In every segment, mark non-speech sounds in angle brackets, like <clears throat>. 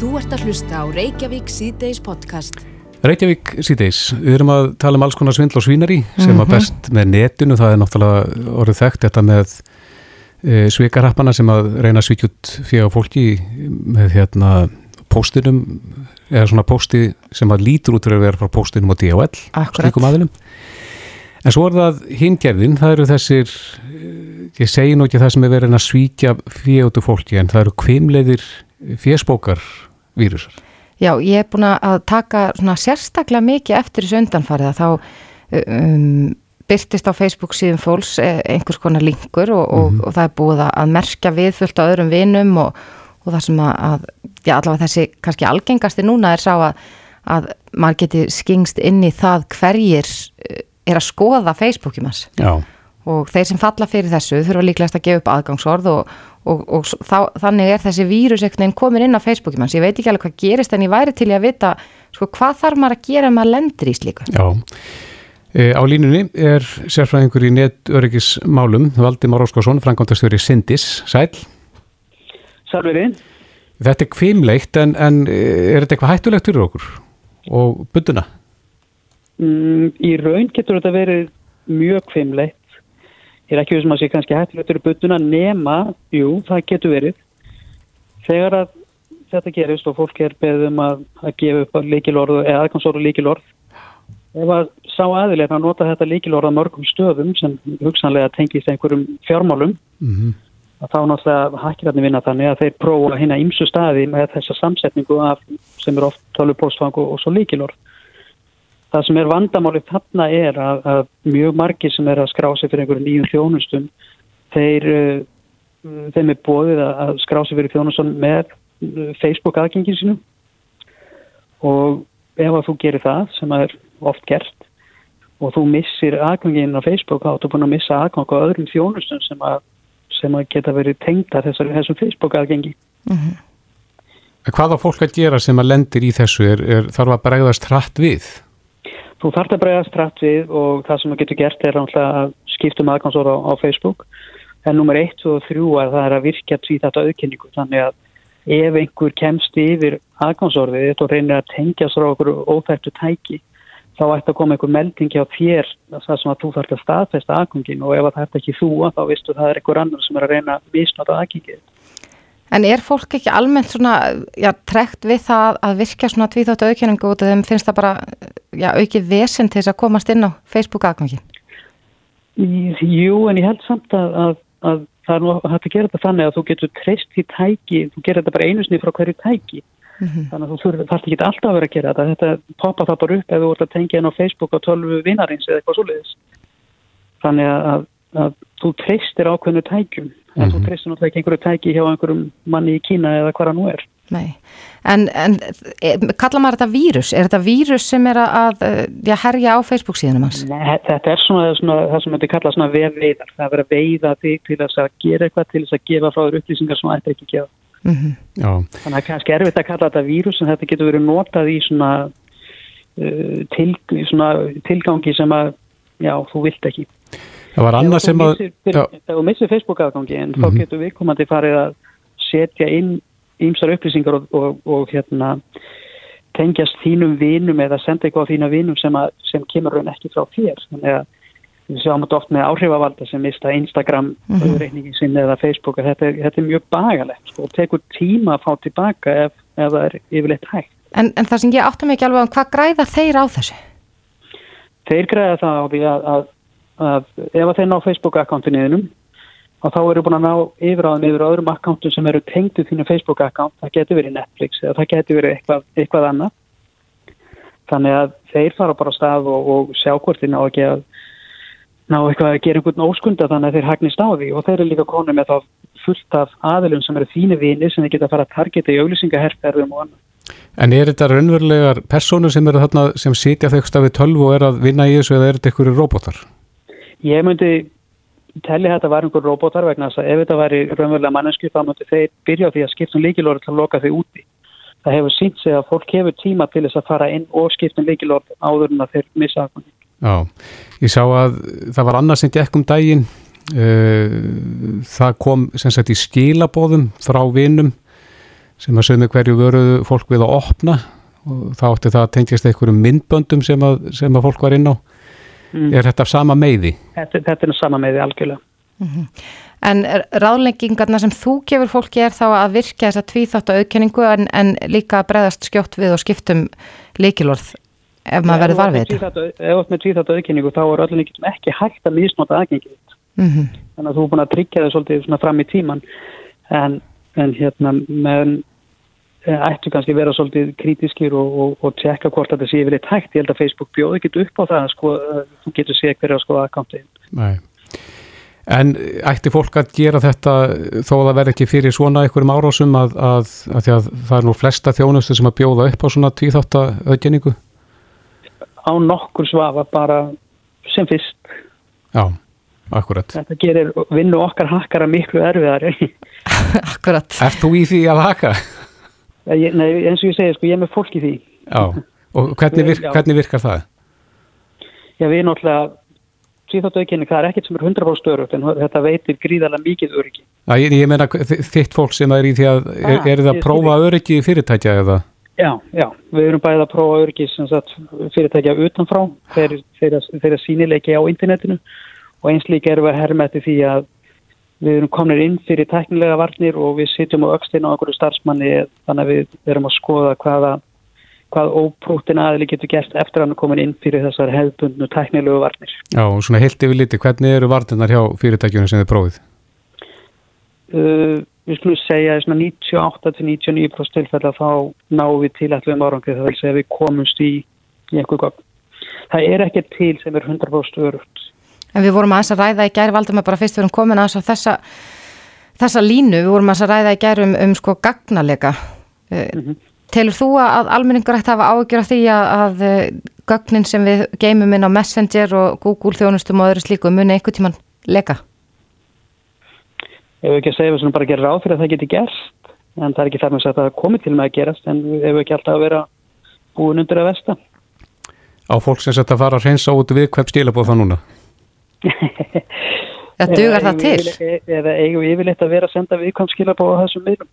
Þú ert að hlusta á Reykjavík síðdeis podcast. Reykjavík síðdeis, við erum að tala um alls konar svindl og svínari sem að best með netinu, það er náttúrulega orðið þekkt þetta með e, svikarappana sem að reyna að svíkja út fyrir fólki með hérna póstinum, eða svona pósti sem að lítur út fyrir að vera frá póstinum og DHL, slíkum aðilum. En svo er það hingerðin, það eru þessir, ég segi nú ekki það sem er verið að svíkja úr fólki, en það eru kvimleiðir férspókar vírusar. Já, ég er búin að taka sérstaklega mikið eftir þessu undanfarið að þá um, byrtist á Facebook síðan fólks eh, einhvers konar linkur og, og, og það er búið að- merkja við fullt á öðrum vinum og, og það sem að, að já, allavega þessi kannski algengasti núna er sá að, að maður geti skingst inn í það hverjir eh, er að skoða Facebookjum hans Já. og þeir sem falla fyrir þessu þurfa líklegast að gefa upp aðgangsorð og, og, og þá, þannig er þessi vírus einhvern veginn komin inn á Facebookum hans, ég veit ekki alveg hvað gerist en ég væri til að vita sko, hvað þarf maður að gera maður lendir í slíku Já. E, á línunni er sérfræðingur í netöryggismálum Valdimár Óskarsson, frangandastjóri Sindis. Sæl. Sælverið. Þetta er kvimleitt en, en eh, er þetta eitthvað hættulegt fyrir okkur og bunduna? Mm, í raun getur þetta verið mjög kvimleitt. Ég er ekki við sem að sé kannski hættulegt fyrir budduna nema, jú, það getur verið. Þegar að þetta gerist og fólk er beðum að, að gefa upp líkilorð eða aðkomstorð líkilorð ef að sá aðilega að nota þetta líkilorð á mörgum stöðum sem hugsanlega tengist einhverjum fjármálum Mm -hmm. að þá náttúrulega hakkirarnir vinna þannig að þeir prófa hérna ímsu staði með þessa samsetningu af, sem er oft tölvupóstfang og, og svo líkilorð. Það sem er vandamálið þarna er að, að mjög margir sem er að skrá sig fyrir einhverju nýjum þjónustum, þeir, uh, þeim er bóðið að, að skrá sig fyrir þjónustum með uh, Facebook aðgengin sínum og ef að þú gerir það sem er oft gert og þú missir aðgangin á Facebook þá ertu búin að missa aðgang á öðrum þjónustum sem að sem að geta verið tengda þessar, þessum Facebook aðgengi. Hvað á fólk að gera sem að lendir í þessu? Er, er, þarf að bregðast hratt við? Þú þarf að bregðast trætt við og það sem að getur gert er að skipta um aðgangsóra á, á Facebook. En nummer 1 og 3 er það er að virka því þetta auðkynningu. Þannig að ef einhver kemst yfir aðgangsórfið þetta og reynir að tengja sér á okkur óþættu tæki þá ætti að koma einhver meldingi á þér það sem að þú þarf að staðfesta aðgangin og ef það er ekki þú þá veistu það er einhver annar sem er að reyna að misnota aðgengið. En er fólk ekki almennt svona, já, trekt við það að virka svona tvíþáttu auðkenningu út af þeim finnst það bara, já, aukið vesen til þess að komast inn á Facebook aðgangi? Jú, en ég held samt að, að, að það er nú hægt að gera þetta þannig að þú getur treyst í tæki, þú gerir þetta bara einu sinni frá hverju tæki. Þannig að þú þurfir þarf ekki alltaf að vera að gera þetta. Þetta poppa það bara upp ef þú ert að tengja inn á Facebook á 12 vinarins eða eitthvað svoleiðis. Þannig að, að, að þú treystir ákveðnu tækjum. En þú treystir náttúrulega ekki einhverju tæki hjá einhverjum manni í Kína eða hvað hann nú er. Nei, en, en e, kalla maður þetta vírus? Er þetta vírus sem er að eh, já, herja á Facebook síðanum hans? Nei, þetta er svona, svona það sem þetta kalla svona vefveiðar. Það er að veiða þig til þess að gera eitthvað til þess að gefa frá þér upplýsingar sem það ætti ekki að gefa. Mm Já. Þannig að það er kannski erfitt að kalla þetta vírus en þetta getur verið notað í svona, uh, til, svona tilgangi sem að já, þú vilt ekki. Það var annað sem að... Já, þú missir Facebook aðgangi en þá Mhm. getur viðkomandi farið að setja inn ímsar upplýsingar og, og, og hérna tengjast þínum vinum eða senda eitthvað á þína vinum sem, að, sem kemur raun ekki frá þér. Þannig að við sjáum þetta oft með áhrifavalda sem mista Instagram Mhm. reikningi sinni eða Facebook að þetta, er- þetta er mjög bagalegt sko, og tekur tíma að fá tilbaka ef, ef það er yfirleitt hægt. En, en það sem ég áttum ekki alveg á, hvað græða þeir á þessu? Þeir greiða það á því að, að, að ef að þeir ná Facebook-akkántinuðinum og þá eru búin að ná yfiráðum yfir öðrum akkántum sem eru tengdu þínu Facebook-akkánt, það getur verið Netflix eða það getur verið eitthvað, eitthvað annað. Þannig að þeir fara bara á stað og, og sjá hvort þeir ná ekki að ná eitthvað að gera einhvern óskunda þannig að þeir hagnist á því og þeir eru líka konum með þá fullt af aðilum sem eru þínu vini sem þeir geta að fara að targeta í auglýsingaherferðum og annað. en er þetta raunverulegar personur sem eru þarna sem sitja þau stafið 12 og er að vinna í þessu eða er þetta einhverju robotar? Ég myndi telli þetta var einhver robotar vegna þess að ef þetta væri raunverulega mannesku þá myndi þeir byrja á því að skipta um líkilorð til að loka þau úti. Það hefur sínt sig að fólk hefur tíma til þess að fara inn og skipta um líkilorð áður en að þeir missa aðkvæmni. Já, ég sá að það var annað sem gekk um daginn uh, það kom sem sagt í skilabóðum frá vinum sem að sögum hverju vöruðu fólk við að opna og þá átti það að tengjast einhverjum myndböndum sem að, sem að fólk var inn á mm. er þetta sama meiði? Þetta, þetta er sama meiði algjörlega mm -hmm. En ráðleggingarna sem þú gefur fólki er þá að virka þessa tvíþátt auðkenningu en, en líka bregðast skjótt við og skiptum líkilorð ef maður verður varfið þetta? Ef með tvíþátt auðkenningu þá er öllum ekki hægt að misnota aðgengið mm -hmm. þannig að þú er búin að tryggja það svolítið fram í tíman en, en hérna með ættu kannski vera svolítið krítiskir og, og, og tjekka hvort þetta sé yfir eitt hægt. Ég held að Facebook bjóði ekki upp á það sko, þú getur séð hverja að skoða akkantið. Nei. En ætti fólk að gera þetta þó að það verði ekki fyrir svona einhverjum árásum að, að, að, að það er nú flesta þjónustu sem að bjóða upp á svona tvíþáttaauðgenningu? Á nokkur svafa bara sem fyrst. Já, akkurat. Þetta gerir vinnu okkar hakkara miklu erfiðari. <laughs> akkurat. Er þú í því að haka? Ég, nei, eins og ég segja, sko, ég er með fólk í því. Já, og hvernig, virk, hvernig virkar það? Já, við náttúrulega, síðáttu aukinni, það er ekkert sem er 100% störugt, en þetta veitir gríðarlega mikið öryggi. Já, ég, ég meina þitt fólk sem er í því að, er, ah, er það að prófa öryggi fyrirtækja eða? Já, já, við erum bæðið að prófa öryggi sagt, fyrirtækja utanfrá, þeirra, þeirra sínileiki á internetinu og eins líka erum við að herma eftir því að við erum komin inn fyrir teknilega varnir og við sitjum á aukstinn á einhverju starfsmanni þannig að við erum að skoða hvaða hvað óprútin aðli getur gert eftir að hann er komin inn fyrir þessar hefðbundnu teknilegu varnir. Já, og svona heilt yfir liti, hvernig eru varnirnar hjá fyrirtækjunum sem þið prófið? Uh, við skulum segja að 98-99% tilfella þá náum við til allir um segja að við komumst í, í einhverju gang. Það er ekki til sem er 100% örugt En við vorum aðeins að ræða í gæri valdum að bara fyrst við erum komin að þessa, þessa línu, við vorum aðeins að ræða í gæri um, um sko gagnalega. Mm -hmm. Telur þú að almenningur ætti að hafa ágjör af því að, að eh, gögnin sem við geymum inn á Messenger og Google þjónustum og öðru slíku muni einhver tíman leka? Ef við ekki að segja við svona bara gerir ráð fyrir að það geti gerst, en það er ekki þar með að það komi til með að gerast, en ef við ekki alltaf að vera búin undir að vesta. Á fólk sem setja að fara að reynsa út við hvem stílabóð það núna? <laughs> Það dugar það til? Eða eigum við yfirleitt að vera að senda viðkvæm skilabóð á þessum miðlum.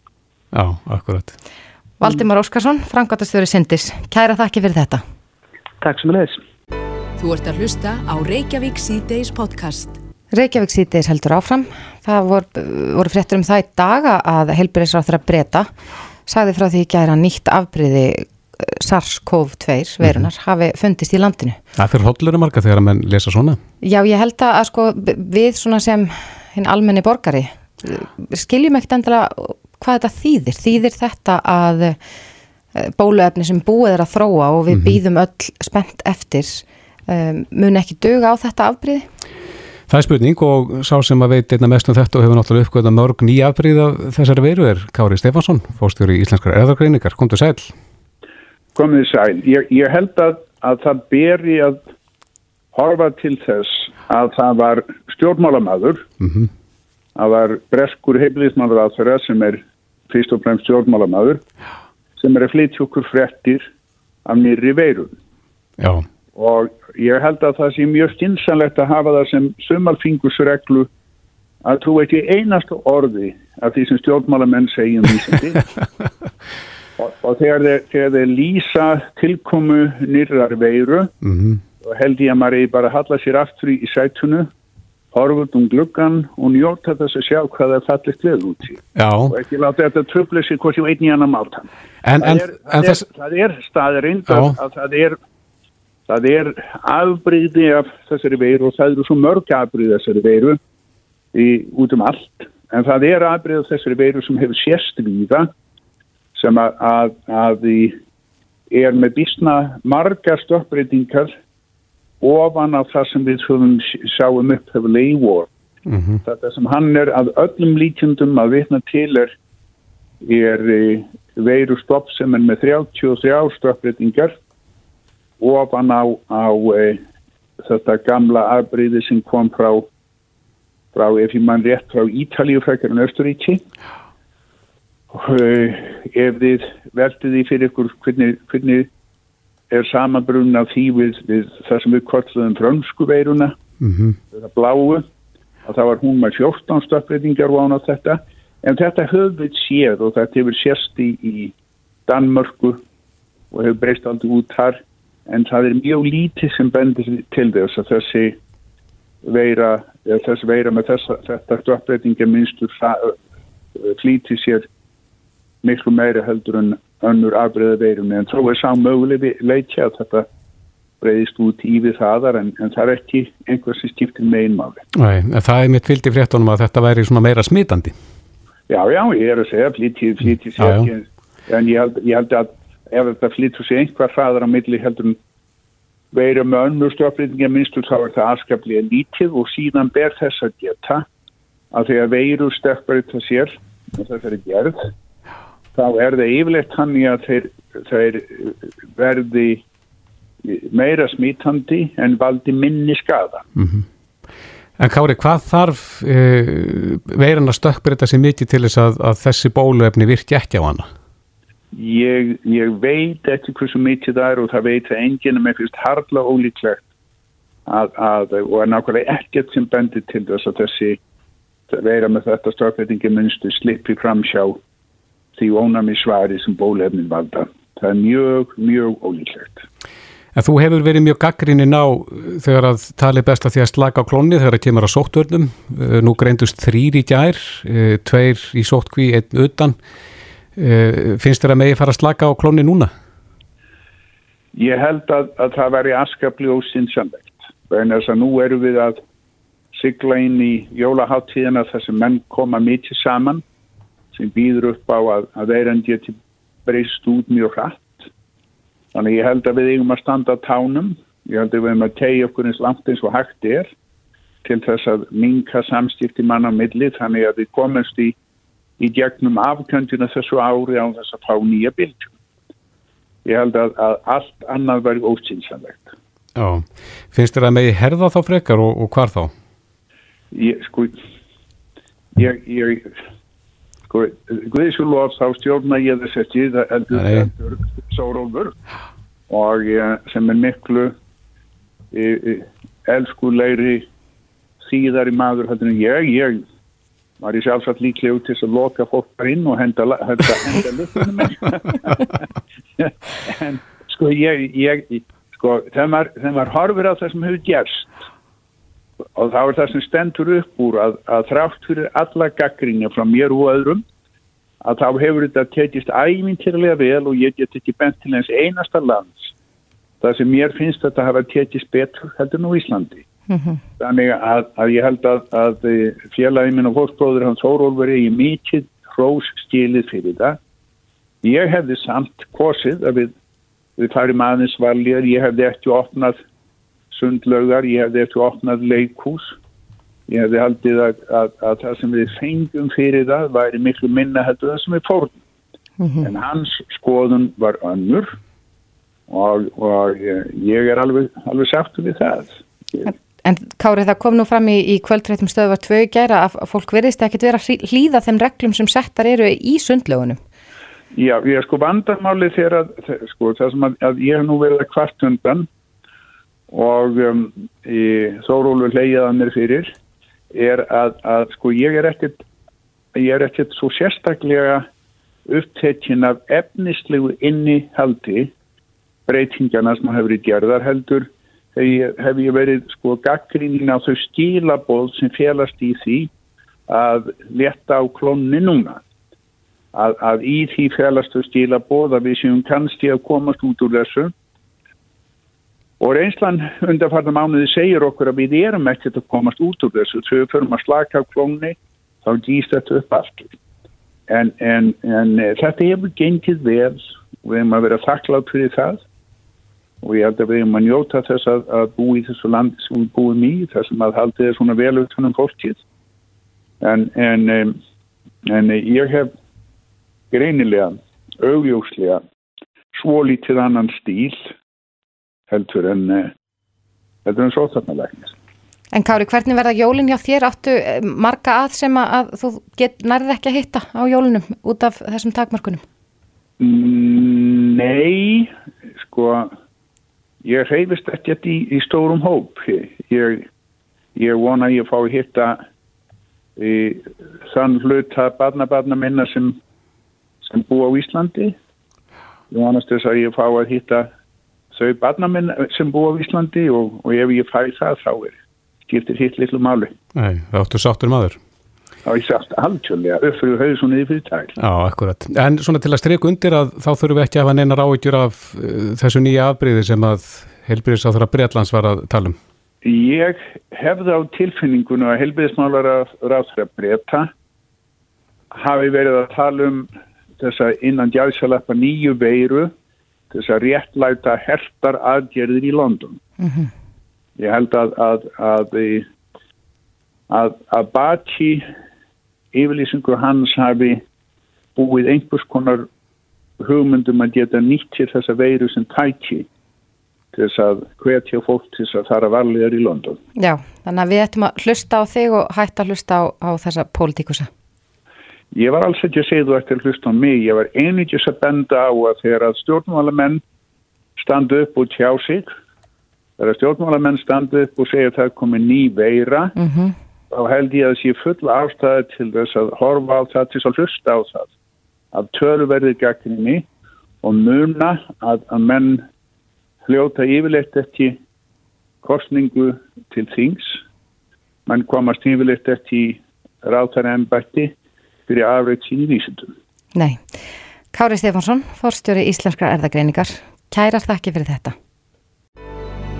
Já, akkurat. Valdimar Óskarsson, Frankvartastjóri Sindis. Kæra þakki fyrir þetta. Takk sem er leiðis. Þú ert að hlusta á Reykjavík C-Days podcast. Reykjavík C-Days heldur áfram. Það voru, voru fréttur um það í daga að helbriðsráþra breyta sagði frá því að nýtt afbreyði SARS-CoV-2 verunar mm -hmm. hafi fundist í landinu. Það fyrir hodlurum marga þegar að mann lesa svona? Já, ég held að sko við svona sem hinn almenni borgari skiljum ekkert endilega hvað þetta þýðir. Þýðir þetta að eh, bóluefni sem búið er að þróa og við mm -hmm. býðum öll spennt eftir um, mun ekki döga á þetta afbríði? Það er spurning og sá sem að veit einna mest um þetta og hefur náttúrulega uppgöðað mörg nýja afbríð af þessari veru er Kári Stefansson, fóstjóri í Íslenskar erðargreiningar. Kom til sæl komið sæl. Ég, ég held að, að það beri að horfa til þess að það var stjórnmálamadur mm -hmm. það var breskur heimlismandur að þeirra sem er fyrst og fremst stjórnmálamadur sem er að flytja okkur frettir af nýri veirun Já. og ég held að það sé mjög stinsanlegt að hafa það sem sumalfingusreglu að trú ekki einastu orði af því sem stjórnmálamenn segjum í sem <laughs> og, og þegar þeir, þegar þeir lýsa tilkomu nýrar veiru mm -hmm. og held ég að maður bara að halla sér aftur í sætunu horfut um gluggan og njóta þess að sjá hvað það er fallist við út í. Og ekki láta þetta tröfla sér hvort ég einn í annan máltan en, það, er, en, það, er, það er staðirind að, að það er það er afbríði af þessari veiru og það eru svo mörg afbríði þessari veiru í, út um allt. En það er afbríði af þessari veiru sem hefur sérst víða sem að, að, að er með bísna margar stöppbreytingar ofan af það sem við sáum upp hefur leifor. Mm -hmm. Þetta sem hann er að öllum lítjundum að vitna til er, er e, veiru stopp sem er með 33 stöppbreytingar ofan á, á e, þetta gamla afbreyði sem kom frá, frá ef ég mann rétt frá Ítalíu frækjar en Östuríki Eh, ef þið veltið því fyrir ykkur hvernig, hvernig er samanbrunn af því við, við það sem við kortluðum frönsku veiruna mm -hmm. það bláu og það var hún með 14 stöppreitingar ván á þetta en þetta höfum við séð og þetta hefur sérst í, í Danmörku og hefur breyst aldrei út þar en það er mjög lítið sem bendir til þess að þessi veira, þessi veira með þessa, þetta stöppbreytinga minnstur flíti sér miklu meira heldur en önnur afbreyða veirunni en þó er sá möguleg leitja að þetta breyðist út í við þaðar en, en það er ekki einhvers sem skiptir en það er mitt í fréttunum að þetta væri meira smitandi. Já, já, ég er að segja flítið, flítið sér ekki. En ég held, ég held að ef þetta flýttur sig einhver hraðar á milli heldur veira með önnur stjórnbreytinga minnstur þá er það afskaplega lítið og síðan ber þess að geta að því að veiru stjórnbreyta sér og það er gerð þá er það yfirleitt hann í að þeir, þeir verði meira smítandi en valdi minni skada mm -hmm. En Kári, hvað þarf e, veiran að stökkbreyta sér mikið til þess að, að þessi bóluefni virki ekki á hana? Ég, ég veit ekki hversu mikið það er og það veit að enginn með fyrst hardla ólíklegt að, að, og er nákvæmlega ekkert sem bendir til þess að þessi vera með þetta stafrætingi munstu slippi framsjá því ónami svari sem bólefnin valda. Það er mjög, mjög ólíklegt. En þú hefur verið mjög gaggrinni ná þegar að tali best að því að slaka á klónni þegar það kemur á sóttvörnum. Nú greindust þrýr í gær, eh, tveir í sóttkví, einn utan. Finnst þér að megi fara að slaka á klónni núna? Ég held að, að það veri askapli og sinnsamlegt þess að nú eru við að sigla inn í jólaháttíðina þar sem menn koma mikið saman sem býður upp á að, að veiran geti breyst út mjög hratt þannig ég held að við eigum að standa á tánum ég held að við eigum að tegja okkur eins langt eins og hægt er til þess að minka samstífti mann á milli þannig að við komumst í í gegnum afkjöndina þessu ári á þess að fá nýja bylgjum. Ég held að, að allt annað væri ósynsanlegt. Já, finnst þér að megi herða þá frekar og, og hvar þá? Ég, sko, ég, ég, Guðisúlof þá stjórna ég þess eldur eldur Sórólfur og sem er miklu elskulegri síðar í maður hættin ég, ég var ég sjálfsagt líklega út til að loka fólk bara inn og henda, henda, henda luftunum <laughs> en sko ég, ég sko þegar maður, maður horfir á það sem hefur gerst og þá er það sem stendur upp úr að, að þrátt fyrir alla gaggrinja frá mér og öðrum að þá hefur þetta tekist ævintýrlega vel og ég get ekki bent til eins einasta lands það sem mér finnst að þetta hafa tekist betur heldur nú Íslandi Mm -hmm. Þannig að, að ég held að, að félagin minn og fórspróður hans Þórólfur er í mikið hrós stílið fyrir það. Ég hefði samt korsið að við, við farum aðeins valjar, ég hefði eftir opnað sundlögar, ég hefði eftir opnað leikús. Ég hefði haldið að, að það sem við fengum fyrir það væri miklu minna heldur það sem við fórnum. Mm -hmm. En hans skoðun var önnur og, og ég er alveg, alveg sáttu við það. Ég, En Kári, það kom nú fram í, í kvöldrættum stöðvar tvö gæra að fólk verðist ekkit vera að hlýða þeim reglum sem settar eru í sundlögunum. Já, ég er sko vandarmáli þegar að, sko, það sem að, að ég hef nú verið að kvart undan og um, þórólu leiðaða mér fyrir er að, að sko ég er ekkit, ég er ekkit svo sérstaklega upptekkin af efnislegu innihaldi breytingarna sem hefur í gerðar heldur hef ég verið sko gaggrínin á þau skilaboð sem félast í því að leta á klónni núna. Að, að í því félast þau skilaboð að við séum kannski að komast út úr þessu og reynslan undarfarnar mánuði segir okkur að við erum ekkert að komast út úr þessu. Þau fyrir að slaka á klónni þá gýst þetta upp aftur. En, en, en þetta hefur gengið vel. Og við erum að vera þakklátt fyrir það. Og ég held að við erum að njóta þess að, að bú í þessu land sem við búum í þessum að haldið er svona vel utanum fólkið. En, en, en ég hef greinilega augljóslega svo lítið annan stíl heldur en heldur en svo þarna læknis En Kári, hvernig verða jólinn hjá þér? Áttu eh, marga að sem að þú get, nærði ekki að hitta á jólinnum út af þessum takmarkunum? Mm, nei, sko ég reyfist ekkert í, í stórum hóp. Ég, ég vona að ég fá að hitta í þann hluta barnabarna minna sem, sem bú á Íslandi. Og annars þess að ég fá að hitta þau barna minna sem bú á Íslandi og, og ef ég fæ það þá er skiptir hitt litlu máli Nei, það áttu sáttur maður er ég sagt alveg upp fyrir höfðu svo niður fyrir tæl Já, akkurat. En svona til að streika undir að þá þurfum við ekki að hafa neina ráðgjur af uh, þessu nýja afbríði sem að þeirra Breitlands var að tala um. Ég hefði á tilfinningunum að helbiðismálar af ráðsverða breyta hafi verið að tala um þessa innan djálfsalappa nýju veiru þessa réttlæta hertar aðgerðir í London. Ég held að að, að, að, að Baci yfirlýsingu hans hafi búið einhvers konar hugmyndum að geta nýtt til þessa veiru sem tæki til þess að hvetja fólk til þess að fara varlegar í London. Já, þannig að við ættum að hlusta á þig og hætta að hlusta á, á þessa pólitíkusa. Ég var alls ekki að segja þú eftir að hlusta á mig, ég var einnig að benda á að þegar að stjórnmálamenn standa upp og tjá sig, þegar stjórnmálamenn standa upp og segja að það komi ný veira, Mm -hmm. þá held ég að það sé full ástæði til þess að horfa á það til þess að hlusta á það að töluverði gaggrinni og muna að, að menn hljóta yfirleitt ekki kostningu til þings. Menn komast yfirleitt ekki ráðtæra ennbætti fyrir afrið sín í vísundum Nei. Kári Stefánsson, forstjóri Íslenskra erðagreiningar. Kærar þakki fyrir þetta.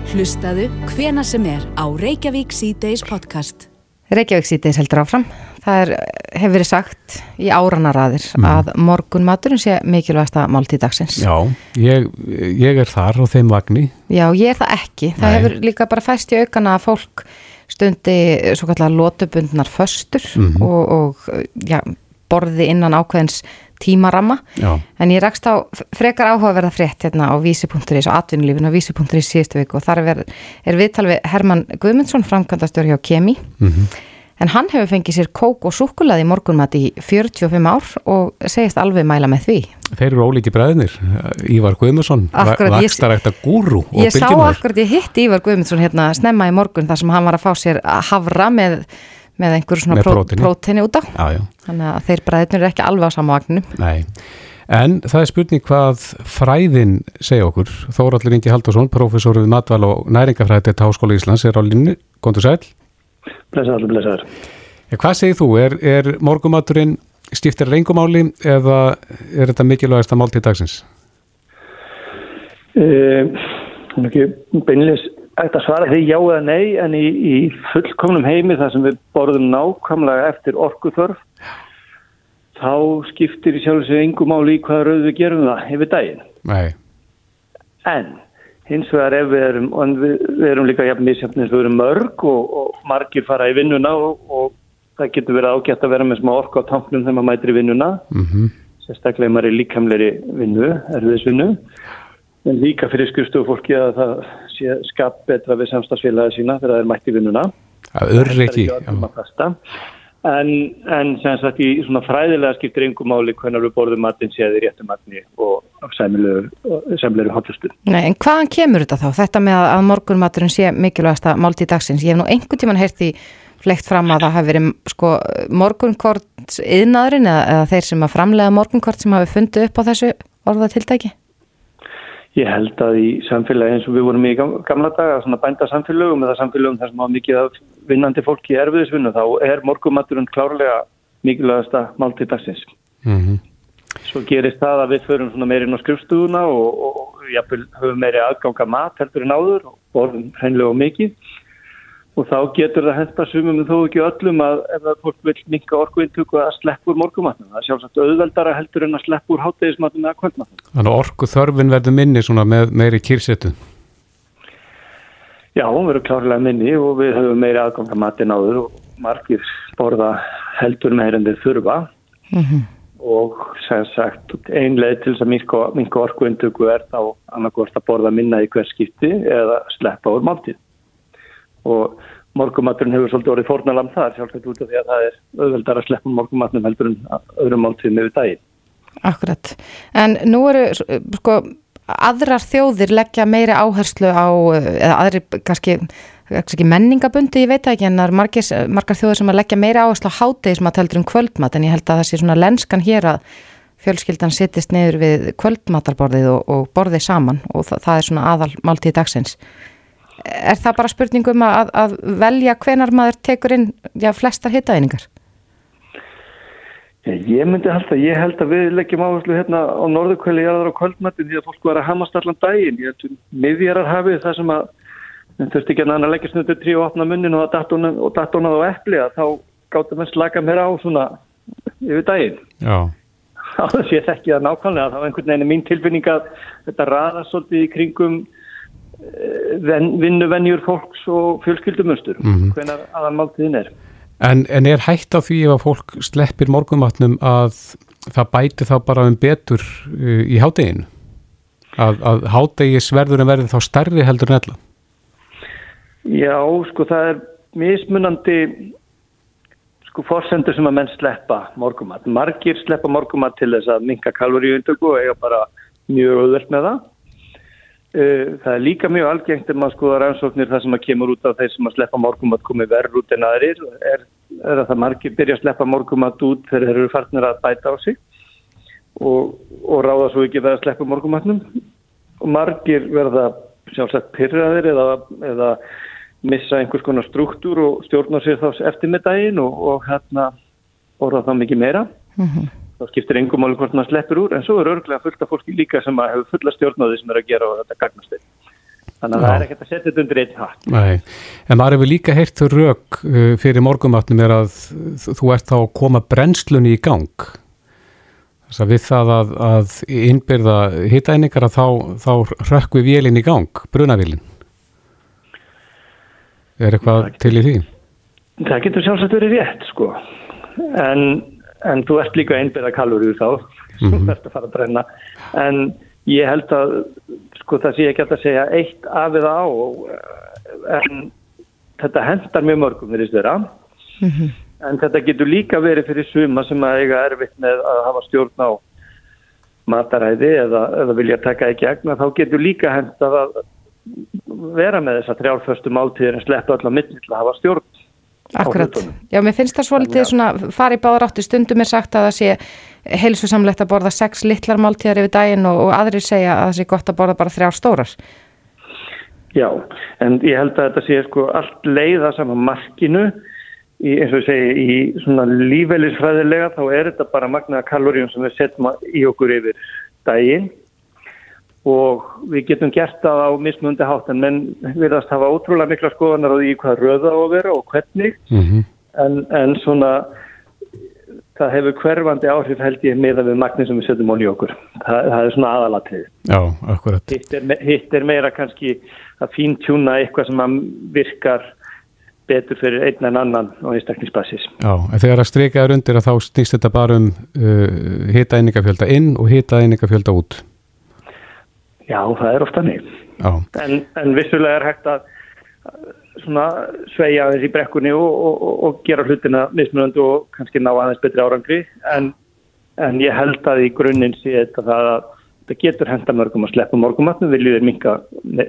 Hlustaðu hvena sem er á Reykjavík C-Days podcast. Reykjavík sýtis heldur áfram. Það er, hefur verið sagt í áranaraðir Mhm. að morgun maturinn sé mikilvægsta máltíð dagsins. Já, ég, ég er þar og þeim vagni. Já, ég er það ekki. Það Nei. hefur líka bara fæst í aukana að fólk stundi svo kallar lótubundnar föstur Mhm. og, og já, borði innan ákveðins tímaramma. Já, En ég rakst á frekar áhugaverða frétt hérna á vísi.is og atvinnulífin á vísi.is síðustu viku og þar er, er viðtal við Herman Guðmundsson, framkvæmdastjóri hjá Kemi. En hann hefur fengið sér kók og súkulaði morgunmat í 45 ár og segist alveg mæla með því. þeir eru ólíki bræðinir. Ívar ég- vakstarækta gúru og Ég sá akkurat, ég hitti Ívar Guðmundsson hérna snemma í morgun þar sem hann var að fá sér að hafra með, með einhverju svona Með pró- próteini. próteini út á. Já, já, Þannig að þeir bræðinur eru ekki alveg á sama vagnum. nei. En það er spurning hvað fræðin segja okkur. Þóraldur Ingi Haldursson, professor við matval og næringafræði blessaður. Ja, hvað segir þú? Er, er morgumaturinn stiftir reyngumáli eða er þetta mikilvægast að máltíð dagsins? Það er ekki beinleis ætti að svara því já eða nei en í, í fullkomnum heimi þar sem við borðum nákvæmlega eftir orkuþörf þá skiptir í sjálf sig engum máli í hvaða rauð við gerum það yfir daginn. Nei, En hins vegar ef við erum, við, við erum líka jafn misjafn eins og við erum mörg og, og margir fara í vinnuna og, og það getur verið ágætt að vera með smá orku á tanknum þegar maður mætir í vinnuna. mhm, sérstaklega ef maður er líkamleiri vinnu, erfiðisvinnu en líka fyrir skrifstofu fólki að það sé skap betra við samstagsfélagi sína þegar það er mætt í vinnuna það örri ekki. Það er ekki að fasta en, en sem sagt í svona fræðilega skiptir yngum máli hvernig við borðum matinn séð í réttum matni og sæmilegu hátlustu Nei, en hvaðan kemur þetta þá? Þetta með að, að morgunmaturinn sé mikilvægasta máltíð dagsins. Ég hef nú einhvern tíman heyrt í flegt fram að það hafi verið sko, morgunkort yðnaðurinn eða, eða þeir sem að framlega morgunkort sem hafi fundið upp á þessu orðatiltæki. Ég held að í samfélagi eins og við vorum í gam- gamla daga, svona bænda samfélögum eða samfélögum þar sem hafa mikið af vinnandi fólki erfiðisvinnu, þá er morgumaturinn klárlega mikilvægasta máltíð dagsins. Mhm. Svo gerist það að við förum svona meirinn á skrifstúðuna og, og, og jafnvel höfum meiri aðganga mat heldur en áður og borðum hreinlega og mikið og þá getur það henta sumum þó ekki öllum að ef það fólk vil minka orkuintöku að sleppa úr morgumatnum. Það er sjálfsagt auðveldara heldur en að sleppa úr hátegismatnum eða kvöldmatnum. Þannig að orku þörfin verður minni svona með meiri kýrsetu. Já, hún verður klárlega minni og við höfum meiri aðganga mat en áður og margir borða heldur meir en þeir þurfa og sem sagt einlega til þess að minka, minka orkuintöku er þá annarkort að borða minna í hver skipti eða sleppa úr máltíð og morgumaturinn hefur svolítið orðið fórnalam þar sjálfsagt út af því að það er auðveldar að sleppa morgumatnum heldur en öðrum máltíðum yfir daginn. Akkurat. En nú eru sko aðrar þjóðir leggja meiri áherslu á, eða aðri kannski ekki menningabundi, ég veit ekki en það er margir, margar þjóður sem að leggja meira áherslu á hátegi sem að teldur um kvöldmat en ég held að það sé svona lenskan hér að fjölskyldan sittist neyður við kvöldmatarborðið og, og borðið saman og það, það er svona aðal máltíð dagsins. Er það bara spurningum að, að velja hvenar maður tekur inn já, flestar hittaðeiningar? Ég myndi halda, ég held að við leggjum áherslu hérna á norðurkvæli jarðar á kvöldmattin því að fólk var að hamast allan daginn. Ég held að miðjarar hafið það sem að þurfti ekki að leggja snötu trí og opna munnin og datónað á eppli að þá gáttum við slaka mér á svona yfir daginn Já <laughs> Það sé ekki að nákvæmlega þá einhvern veginn er mín tilfinning að þetta ræða svolítið í kringum vinnuvennjur fólks og fjölskyldumöstur mm -hmm. hvernig aðan máltiðin er en, en er hægt á því ef að fólk sleppir morgumatnum að það bæti þá bara um betur uh, í hádeginu? Að, að hádegi sverður en verði þá stærri heldur en ella? Já, sko það er mismunandi sko forsendur sem að menn sleppa morgumat. Margir sleppa morgumat til þess að minka kaloríundöku og eiga bara mjög auðvelt með það. Eh, það er líka mjög algengt ef maður skoðar ansóknir það sem að kemur út af þeir sem að sleppa morgumat komið verður út en aðrir. Er, er að það margir byrja að sleppa morgumat út þegar þeir eru farnir að bæta á sig? Og, og ráða svo ekki verða að sleppa morgumatnum og margir verða sjálfsagt pyrraðir eða, eða missa einhvers konar struktúr og stjórna sér þá eftir með daginn og, og hérna orða þá mikið meira. Mm -hmm. Þá skiptir engum alveg hvort maður sleppur úr en svo er örglega fullt af fólki líka sem hefur fulla stjórnaði sem er að gera og þetta gagnast þeim. Þannig að það er ekkert að setja þetta undir eitt hatt. Nei, en maður hefur líka heyrt rauk uh, fyrir morgumatnum er að þú ert þá að koma brennslunni í gang. Þess að við það að, að innbyrða hittæningar að þá, þá rökk við vélinn í gang, brunavélinn Er eitthvað til í því? Það getur sjálfsagt verið rétt sko. En, en þú ert líka einbyrða kalorið þá mm -hmm. þú ert að fara að brenna en ég held að sko það sé ekki að segja eitt af eða á en þetta hendar mjög mörgum verið störa mm -hmm. en þetta getur líka verið fyrir suma sem að eiga erfitt með að hafa stjórn á mataræði eða, eða vilja taka ekki egna þá getur líka hendað að vera með þess að þrjálföstu máltíðir en sleppa á milli til að hafa stjórn Akkurat, já mér finnst það svolítið svona fari báður áttu stundum er sagt að það sé heilsusamlegt að borða sex litlar máltíðar yfir daginn og, og aðrir segja að það sé gott að borða bara þrjár stórar. Já, en ég held að þetta sé sko allt leiða saman markinu. Í, eins og ég segi í svona lífeylisfræðilega þá er þetta bara magnaða kaloríum sem við setjum í okkur yfir daginn og við getum gert það á mismundi hátt en menn verðast hafa ótrúlega mikla skoðanar á því hvað röða á að vera og hvernig. Mm -hmm. en, en svona það hefur hverfandi áhrif held ég með að við magnir sem við setjum onni okkur. Það, það er svona aðalatrið Hitt hitt er meira kannski að fíntjúna eitthvað sem virkar betur fyrir einn en annan á einstaklingsbasis. Já, en þegar að streikaður undir að þá snýst þetta bara um uh, hita einingafjölda inn og hita einingafjölda út Já, það er ofta nýtt. En, en vissulega er hægt að svona, sveia aðeins í brekkunni og, og, og, og gera hlutina mismunandi og kannski ná aðeins betri árangri. En, en ég held að í grunninn sé þetta það að það getur henda mörgum að sleppa morgumatnum, viljið er minka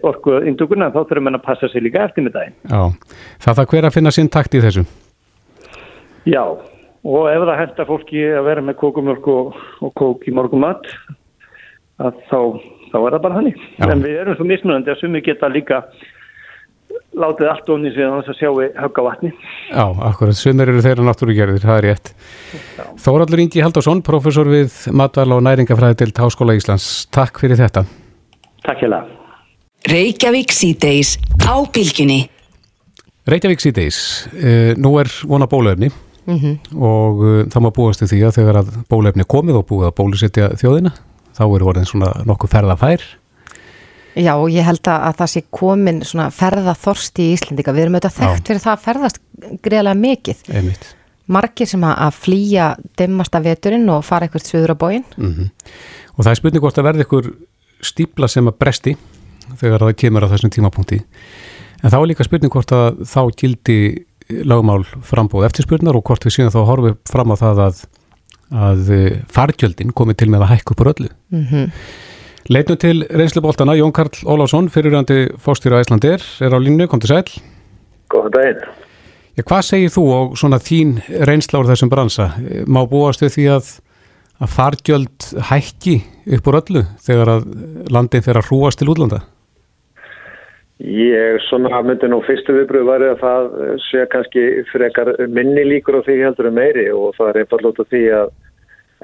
orkuinduguna, þá þurfum við að passa sér líka eftir með daginn. Já, það þarf hver að finna sín takt í þessu? Já, og ef það henda fólki að vera með kókumjölk og kók í morgumat, að þá þá er það bara hannig. En við erum svo mismunandi að sumi geta líka látið allt onni sem þess að sjá við högga vatni. Já, akkurat. Sumir eru þeirra náttúrugerðir, það er rétt. Já. Þóraldur Ingi Haldásson, professor við Matval og næringafræði til Háskóla Íslands. Takk fyrir þetta. Takk hjá. Reykjavík síðdeis á bylginni. Reykjavík síðdeis. Uh, nú er vona bólöfni mm -hmm. og uh, það má búast því að þegar að bólöfni komið og búið að bólusetja þjóðina þá eru voruð svona nokkuð ferðafær. Já og ég held að það sé komin svona ferðaþorsti í Íslendika við erum auðvitað þekkt fyrir það að ferðast greiðlega mikið. Einmitt. margir sem að flýja dimmasta veturinn og fara eitthvað söður á bóin mm -hmm. og það er spurning hvort að verði eitthvað stípla sem að bresti þegar það kemur á þessum tímapunkti. En þá er líka spurning hvort að þá gildi lagmál frambóð eftirspurnar og hvort við síðan þá horfum fram á það að að eh, fargjöldin komið til með að hækka upp úr öllu. Mm -hmm. Leitnum til reynsluboltana, Jón Karl Ólásson, fyrirrandi fórstýra Æslandir, er á línu, kom til sæl. Góðan daginn. Já, hvað segir þú og svona þín reynsla úr þessum bransa? Má búast við því að, að fargjöld hækki upp úr öllu þegar að landin fyrir að hrúast til útlanda? Ég svona myndi nú fyrstu viðbröð var að það sé kannski frekar minni líkur á því heldur en meiri og það er einfallt út af því að,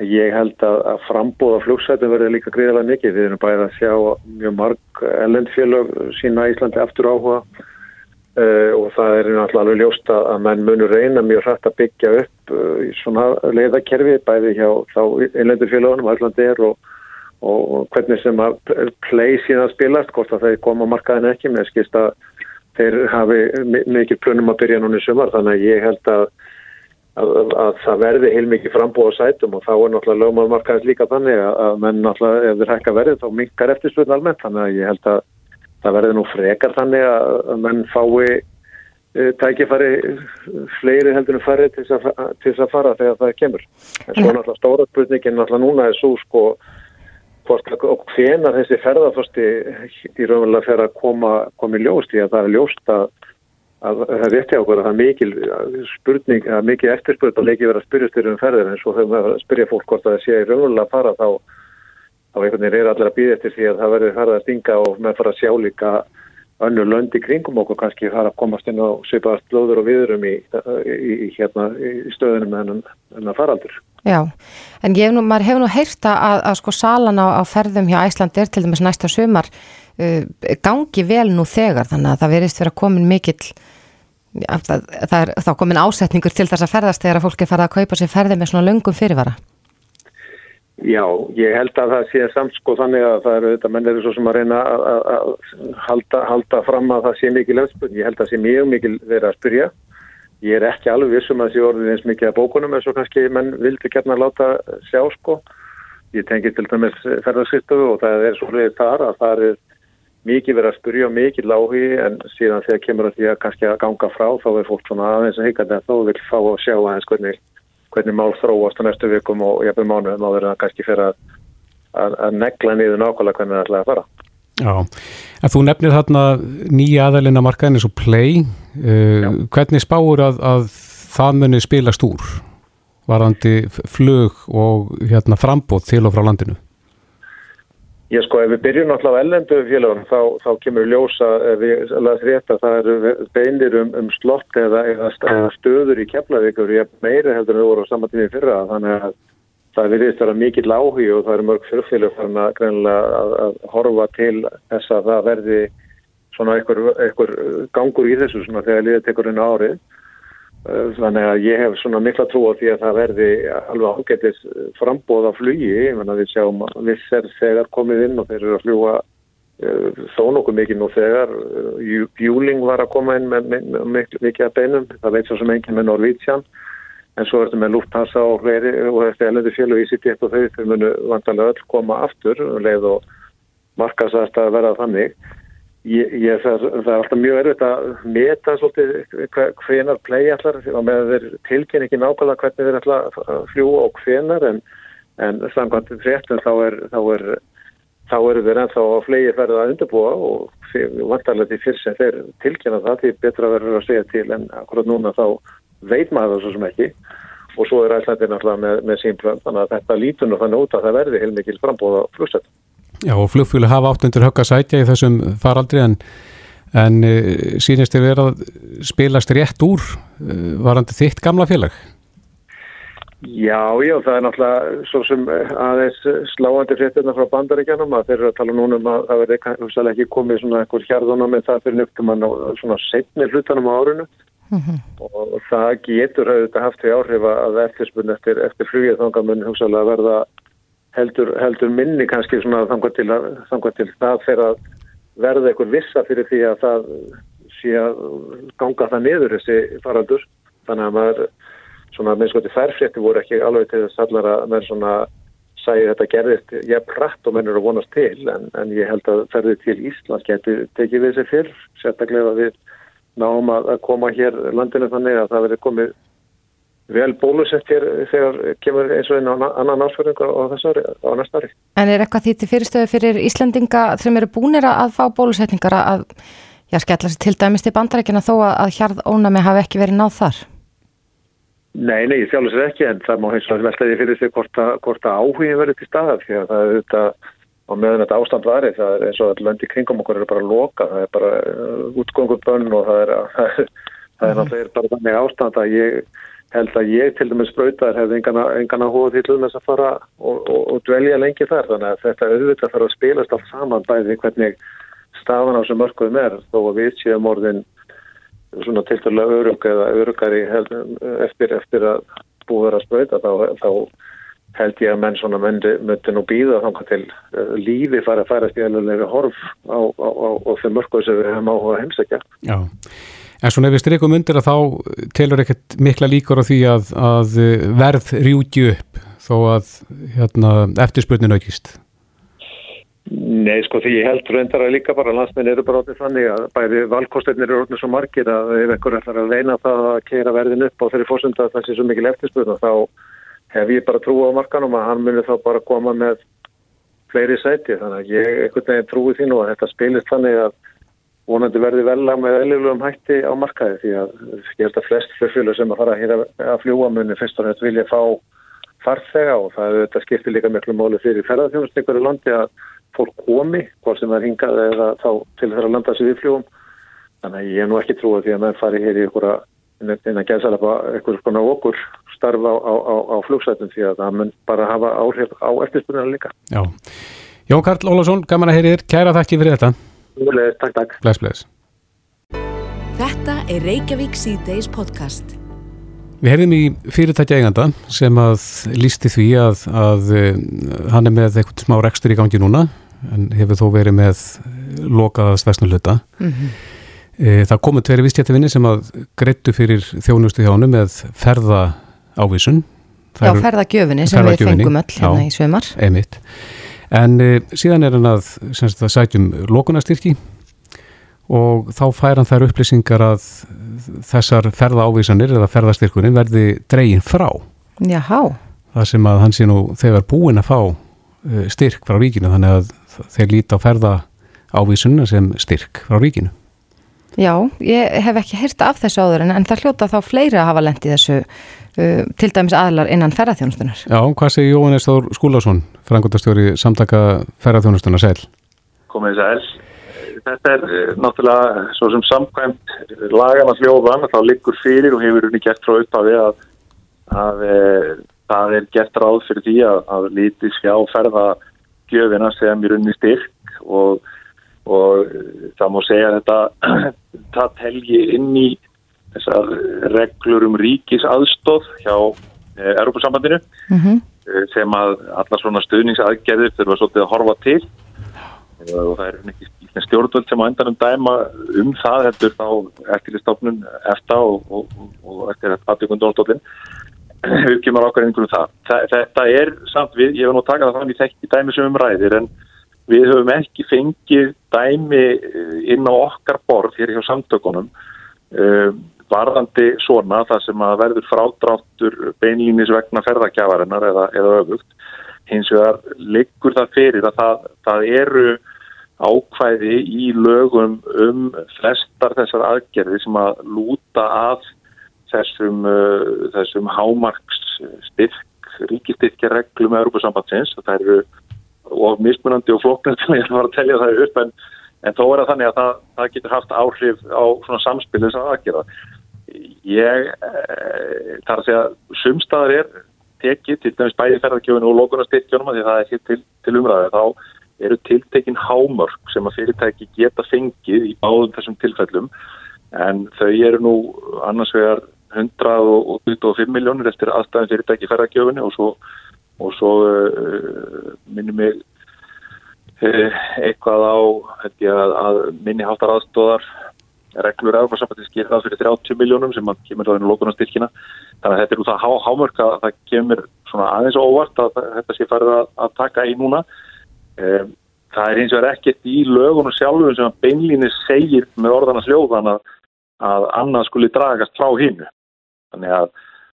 ég held að, að frambóða flugsætum verður líka greiðilega mikið. Við erum bæðið að sjá mjög marg ellendfélög sína Íslandi aftur áhuga uh, og það er náttúrulega alveg ljóst að menn munur reyna mjög hrætt að byggja upp uh, svona leiðakerfi bæði hjá þá ellendfélagunum að Íslandi er og og hvernig sem að play síðan spilast, hvort að þeir koma markaðin ekki, mér skilst að þeir hafi mikið plunum að byrja núni sumar, þannig að ég held að, að, að það verði heilmikið frambúa sætum og þá er náttúrulega lögmaðmarkaðis líka þannig að, að menn náttúrulega ef þeir hækka verið þá minkar eftirspiln almennt, þannig að ég held að það verði nú frekar þannig að menn fái e, tækifæri fleiri heldur en færri til þess að fara þegar það kemur. En svo náttúrulega stóra spurningin náttúrulega núna er svo sko hvort og hvenar þessi ferðarfasti í raunverulega fer að koma, í ljóst í að það er ljóst að, að það er rétti ákveður að það er mikil spurning, að mikil eftirspurning og leikið verið að spyrja styrir um ferðir. En svo þegar maður spyrja fólk hvort að það sé í raunverulega að fara þá þá einhvern veginn er allir að býða eftir því að það verður ferðar að stinga og með fara að sjá líka önnu löndi kringum okkur kannski fara að komast inn á svipaðast blóður og viðurum í, í, í, hérna, í stöðunum en, en að faraldur. Já, en nú, maður hefur nú heyrsta að, að sko salan á, á ferðum hjá Æslandir til dæmis næsta sömar uh, gangi vel nú þegar þannig að það verist fyrir að komin mikill ja, það, það er þá komin ásetningur til þess að ferðast þegar að fólki fara að kaupa sér ferði með svona löngum fyrirvara. Já, ég held að það sé samt sko þannig að það eru þetta menn eru svo sem að reyna að, að, að halda, halda fram að það sé mikil eftirspunni, ég held að það sé mjög mikil verið að spyrja Ég er ekki alveg vissum að það sé orðið eins mikið að bókunum eins og kannski menn vildi gerna láta sjá sko. Ég tengi til dæmis ferðarskristofu og það er svolítið þar að það er mikið verið að spyrja og mikið lági en síðan þegar kemur að því að kannski að ganga frá þá er fólk svona aðeins að heika þetta og vil fá að sjá aðeins hvernig, hvernig mál þróast á næstu vikum og jafnveg mánuðum og verður það kannski fyrir að, að, að negla niður nákvæmlega hvernig það ætlaði að fara. Já, en þú nefnir þarna nýja aðalina markaðin eins og Play uh, hvernig spáur að, að það muni spilast úr varandi flug og hérna frambóð til og frá landinu? Já sko, ef við byrjum alltaf á ellendu félagunum þá, þá kemur ljósa við laðum rétt að það eru beinir um, um slott eða, eða stöður í keflavíkur meira heldur en það voru á saman tími fyrra. Þannig að það virðist vera mikill áhug og það eru mörg fyrrfélag farin að að, að horfa til þess að það verði svona einhver, gangur í þessu svona þegar liðið tekur einu árið þannig að ég hef svona mikla trú á því að það verði alveg ágættis frambóð af flugi, við sjáum að viss er þegar komið inn og þeir eru að fljúa uh, þó nokkuð mikið nú þegar. Júling var að koma inn með, mikið að beinum, það veit svo sem enginn með Norvítsján en svo er þetta með lúfthansa og hleri og þetta elendi fjölu í sitt og þau þau munu vantarlega öll koma aftur um leið og markasast að verða þannig ég, ég, það, það er alltaf mjög erfitt að meta svolítið hvenar play allar og með þeir tilkynni ekki nákvæmlega hvernig þeir að fljúa og hvenar en, en samkvæmt fréttum þá er þá er þá eru þeir ennþá að flegi ferða að undirbúa og vantarlega til fyrst sem þeir tilkynna það því betra verður að segja til en akkurat núna þá veit maður það svo sem ekki og svo er æslandir náttúrulega með, með sínplönd þannig að þetta lítur nú þannig út að það verði heilmikil frambóða flugsett. Já og flugfjölu hafa átt undir högg að sætja í þessum faraldri en, en uh, sínist þér verið að spilast rétt úr uh, varandi þitt gamla félag? Já, já, það er náttúrulega svo sem aðeins sláandi fréttina frá bandaríkjanum að þeir eru að tala núna um að það verði ekki komið svona einhver hjarðunum með það fyrir nögtum að svona setni hlutanum á árinu Mm -hmm. og það getur auðvitað haft því áhrif að eftirspunni eftir, eftir flugið þangar mun hugsalega verða heldur, heldur minni kannski svona þangar til, til það fyrir að verða eitthvað vissa fyrir því að það sé að ganga það niður þessi farandur þannig að maður svona minnskoti færfrétti voru ekki alveg til þess allar að maður svona sæði þetta gerðist ég pratt og mennur að vonast til. En, en ég held að ferði til Íslands getur tekið við sér fyrr sérstaklega við náum að koma hér landinu þannig að það verður komið vel bólusett þegar kemur eins og einn annan ásverðing á, á næsta ári. En er eitthvað því til fyrirstöðu fyrir Íslandinga sem eru búinir að fá bólusetningar að já, skella sér til dæmis til bandarækina þó að hjarð ónami hafi ekki verið náð þar? Nei, nei, þjálfur sér ekki en það má hins vegar veltaði fyrir sig hvort að, að áhugin verið til staðar því að það er auðvitað á meðan þetta ástand var það er eins og að löndi kringum okkur eru bara að loka, það er bara uh, útgóngu bönn og það er, <laughs> það er, það er náttúrulega bara þannig ástand að ég held að ég til dæmis spröytar hefði engan að hóa til þess að fara og, og, og dvelja lengi þar. Þannig að þetta auðvitað þarf að spilast allt saman bæði hvernig stafan á sem mörgum er þó að við séum orðin svona tilturlega örug eða örugari eftir, eftir að búið að spröyta þá, þá held ég að menn svona myndi, myndi nú býða þannig til uh, lífi fara að færast í alveg horf á, á, á, á þeim mörgum sem við hefum áhuga að heimsækja Já En svona ef við strykum undir að þá telur ekkert mikla líkur á því að, að verð rjúti upp þó að hérna, eftirspurnin aukist? Nei, sko því ég held reyndar að líka bara landsmenn eru bara áttið þannig að bæði valkostirnir eru orðin svo margir að ef einhver ætlar að leina það að keira verðin upp á þeirri fórsönda að það sé svo mikil eftirspurna þá hef ég bara trú á markanum að hann munir þá bara koma með fleiri sæti þannig að ég einhvern veginn trúi því nú að þetta spilist þannig að vonandi verði vel með eðlugum hætti á markaði því að ég held að flest flugfjölu sem að fara hér að fljúa muni fyrst og næst vilja fá farþega og það þetta skiptir líka miklu móli fyrir ferðarþjónust ykkur í landi að fólk komi, hvort sem það er hingað eða þá til þeirra landa sér við fljúum þannig að ég er nú ekki trúið því að menn fari hér í ykkur að inn að gæsa eitthvað svona okkur starfa á, á, á flugsætum því að það mun bara hafa áhrif á eftirspunna líka Já, Jón Karl Ólason, gaman að heyrir, kæra þakki fyrir þetta Úrlega, takk, takk. Bless, bless. Þetta er Reykjavík C-Days podcast. Við hefðum í fyrirtækja eiganda sem að lísti því að, að eh, hann er með eitthvað smá rekstur í gangi núna en hefur þó verið með lokaða stærsnuleita. Mm -hmm. Það komu tveri vistjættivinni sem að greittu fyrir þjónustu hjánu með ferða ávísun. Já, ferðagjöfinni sem við fengum öll hérna í svömmar. Einmitt. En e, síðan er hann að, að sætjum lókunastyrki og þá fær hann þær upplýsingar að þessar ferða ávísanir eða ferðastyrkunin verði dreyin frá. Jáhá. Það sem að hann sé nú þegar búin að fá e, styrk frá ríkinu þannig að þeir líti á ferða ávísunina sem styrk frá ríkinu. Já, ég hef ekki hýrta af þessu áður en, en það hljóta þá fleiri að hafa lendið þessu uh, til dæmis aðlar innan ferðarþjónustunar. Já, hvað segir Jóhannes Þór Skúlásson, frangotastjóri samtaka ferðarþjónustunar sæl? Komið sæl. Þetta er uh, náttúrulega svo sem samkvæmt lagana hljóðan þá liggur fyrir og hefur unni gert frá upphafi að, að e, það er gert ráð fyrir því að, að líti skjá ferðagjöfina sem er unni styrk og og það má segja að þetta <clears throat> það telji inn í þessar reglur um ríkis aðstóð hjá eh, Europasambandinu mm -hmm. sem að alla svona stuðningsaðgerðir þurfa svolítið að horfa til og það er ekki stjórnvöld sem á endanum dæma um það eftir þá eftirlistofnun eftir og, og, og eftir aðbyggundónstoflin uppgjumar okkar einhverjum það. það. Þetta er samt við, ég var nú að taka það þannig þekkt í dæmi sem um ræðir en við höfum ekki fengið dæmi eh, inn á okkar borð hér hjá samtökunum uh, varðandi svona það sem að verður frádráttur beinlýnis vegna ferðarkjafarinnar eða, eða öfugt. Hins vegar liggur það fyrir að það, það eru ákvæði í lögum um flestar þessar aðgerði sem að lúta að þessum, uh, þessum hámarks styrk, ríkistyrkja reglum með Europasambandsins og það eru og mismunandi og floknast <laughs> til að fara að telja það upp en, en þó er það þannig að það, það getur haft áhrif á svona samspil þess að aðgera. Ég e, þarf að segja sumstaðar er tekið til dæmis bæði ferðarkjóðinu og lókunarstyrkjónum því það er hér til, til umræði þá eru tiltekin hámörk sem að fyrirtæki geta fengið í báðum þessum tilfellum en þau eru nú annars vegar 125 miljónir eftir aðstæðin fyrirtæki ferðarkjóðinu og svo og svo uh, minnum ég uh, eitthvað á að, að minni háttar aðstóðar reglur eða sambandið skilða fyrir 30 miljónum sem að kemur á lókunarstyrkina þannig að þetta er út af há, hámörk að það kemur svona aðeins óvart að þetta sé farið að, að taka í núna. Um, það er eins og er ekkert í lögunum sjálfum sem að beinlíni segir með orðana sljóðan að, að annað skuli dragast frá hinnu þannig að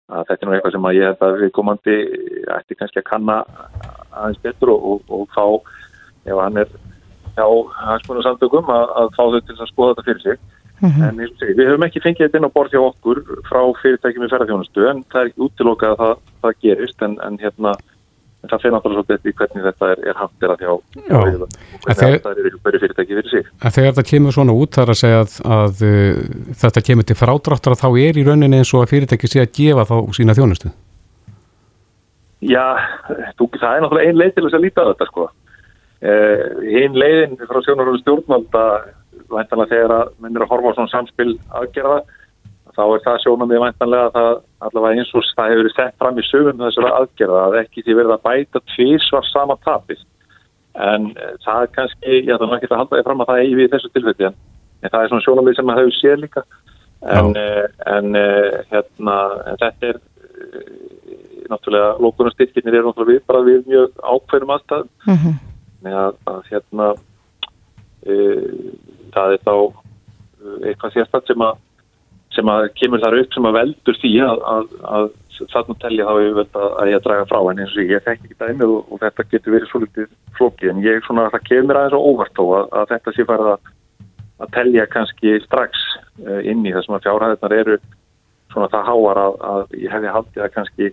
að þetta er nú eitthvað sem að ég held að við komandi ætti kannski að kanna aðeins betur og, og, og þá ef hann er hjá hansmunarsamtökum að, að fá þau til að skoða þetta fyrir sig. Mm -hmm. En sé, við höfum ekki fengið þetta inn á borð hjá okkur frá fyrirtækjum í ferðarþjónustu en það er ekki útilokað að það, það gerist en, en hérna það fyrir náttúrulega svo betið hvernig þetta er, er hafðir að hjá og hvernig það er hverju fyrirtæki fyrir sig. En þegar þetta kemur svona út þar að segja að, að uh, þetta kemur til frádráttar að þá er í rauninni eins og að fyrirtæki sé að gefa þá sína þjónustu? Já, þú, það er náttúrulega ein leið til þess að líta á þetta sko. Eh, hinn leiðin frá sjónarhóðu stjórnvalda þegar að minnir að horfa á svona samspil aðgerða þá er það sjónum við væntanlega að það allavega eins og það hefur verið sett fram í sögum þessara aðgerða að ekki því verið að bæta tvísvar sama tapis en eh, það er kannski, ég ætla ekki að halda því fram að það eigi við þessu tilfelli en það er svona sjónum við sem að hefur séð líka. En, eh, en hérna en þetta er náttúrulega lókunarstyrkirnir er náttúrulega við bara við mjög ákveðnum aðstæðum. Mm -hmm. að, að hérna e, það er þá eitthvað sérstaklega sem að sem að kemur þar upp sem að veldur því að, að, að þarna telja þá ég veld að ég að draga frá en eins og ég þekk ekki það og, og þetta getur verið svolítið flókið en ég svona það kemur aðeins og óvart þó að þetta sé farið að telja kannski strax e, inn í þessum að fjárhæðnar eru svona það háar að ég hefði haldið að kannski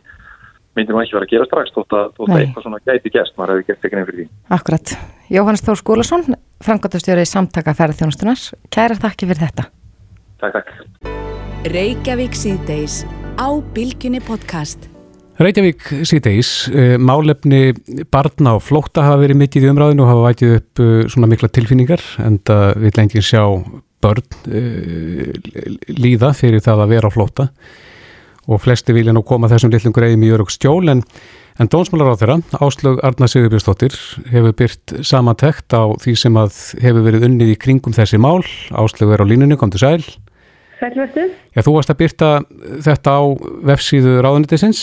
myndum ekki vera að gera strax þótt að, þótt að eitthvað svona gæti gæst, maður hefði gert ekki nefnir því. Akkurat. Jóhannes Þór Skúlason, frangatastjóri samtaka ferðarþjónustunars. Kæra þakki fyrir þetta. Takk, takk. Reykjavík síðdeis á Bilginni podcast. Reykjavík síðdeis, uh, málefni barna og flótta hafa verið mitt í umræðinu og hafa vætið upp uh, svona mikla tilfinningar en það vil lengið sjá börn uh, líða fyrir það að vera á flótta og flesti vilja nú koma þessum litlum greiðum í örug stjól en, en dónsmálar á þeirra, Áslög Arna Sigurbjörnsdóttir hefur byrt samantekt á því sem að hefur verið unnið í kringum þessi mál, Áslög er á línunni, kom til sæl. Sælverstu. Já, þú varst að byrta þetta á vefsíðu ráðunitisins?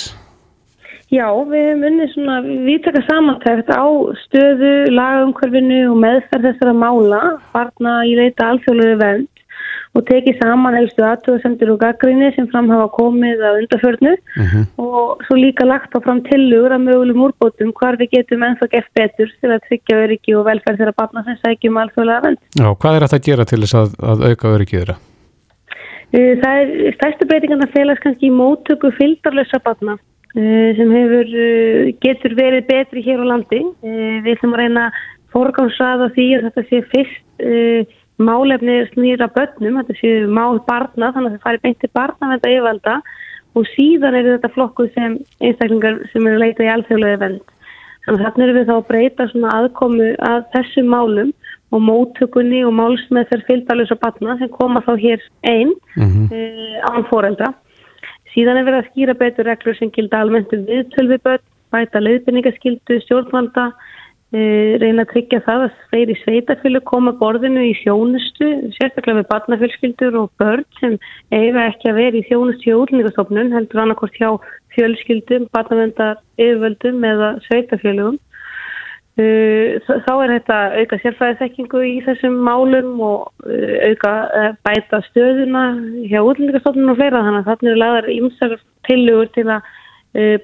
Já, við hefum unnið svona viðtaka samantekt á stöðu, lagumkörfinu og meðferð þessara mála, farna í leita alþjóðlega vend og tekið saman helstu aðtöðsendur og gaggrinni sem fram hafa komið að undarförnu uh mhm. -huh. og svo líka lagt á fram tilugur að mögulegum úrbótum hvar við getum ennþá gett betur til að tryggja öryggi og velferð þeirra barna sem sækjum alþjóðlega vend. Já, hvað er þetta að gera til þess að, að auka öryggi þeirra? Það er stærstu breytingan að felast kannski í móttöku fylgdarlösa barna sem hefur, getur verið betri hér á landi. Við ætlum að reyna forgámsraða því að þetta sé fyrst málefni snýra börnum, þetta séu mál barna, þannig að það fari beint til barna með þetta yfalda og síðan er þetta flokkuð sem einstaklingar sem eru leitað í alþjóðlega vend. Þannig að þarna eru við þá að breyta svona aðkomu að þessum málum og móttökunni og málsmeð þeir fylgdalus og barna sem koma þá hér einn mm -hmm. e, án foreldra. Síðan er verið að skýra betur reglur sem gilda almennt um viðtölvi börn, bæta leiðbyrningaskildu, stjórnvalda, Eh, reyna að tryggja það að þeirri sveitafjölu koma borðinu í þjónustu, sérstaklega við barnafjölskyldur og börn sem eiga ekki að vera í þjónustu hjá útlendingastofnun, heldur annarkort hjá fjölskyldum, barnavendar, yfirvöldum eða sveitafjölugum. Eh, þá er þetta auka sérfæðisekkingu í þessum málum og eh, auka bæta stöðuna hjá útlendingastofnun og fleira, þannig að þarna eru lagðar ímsar tilugur til að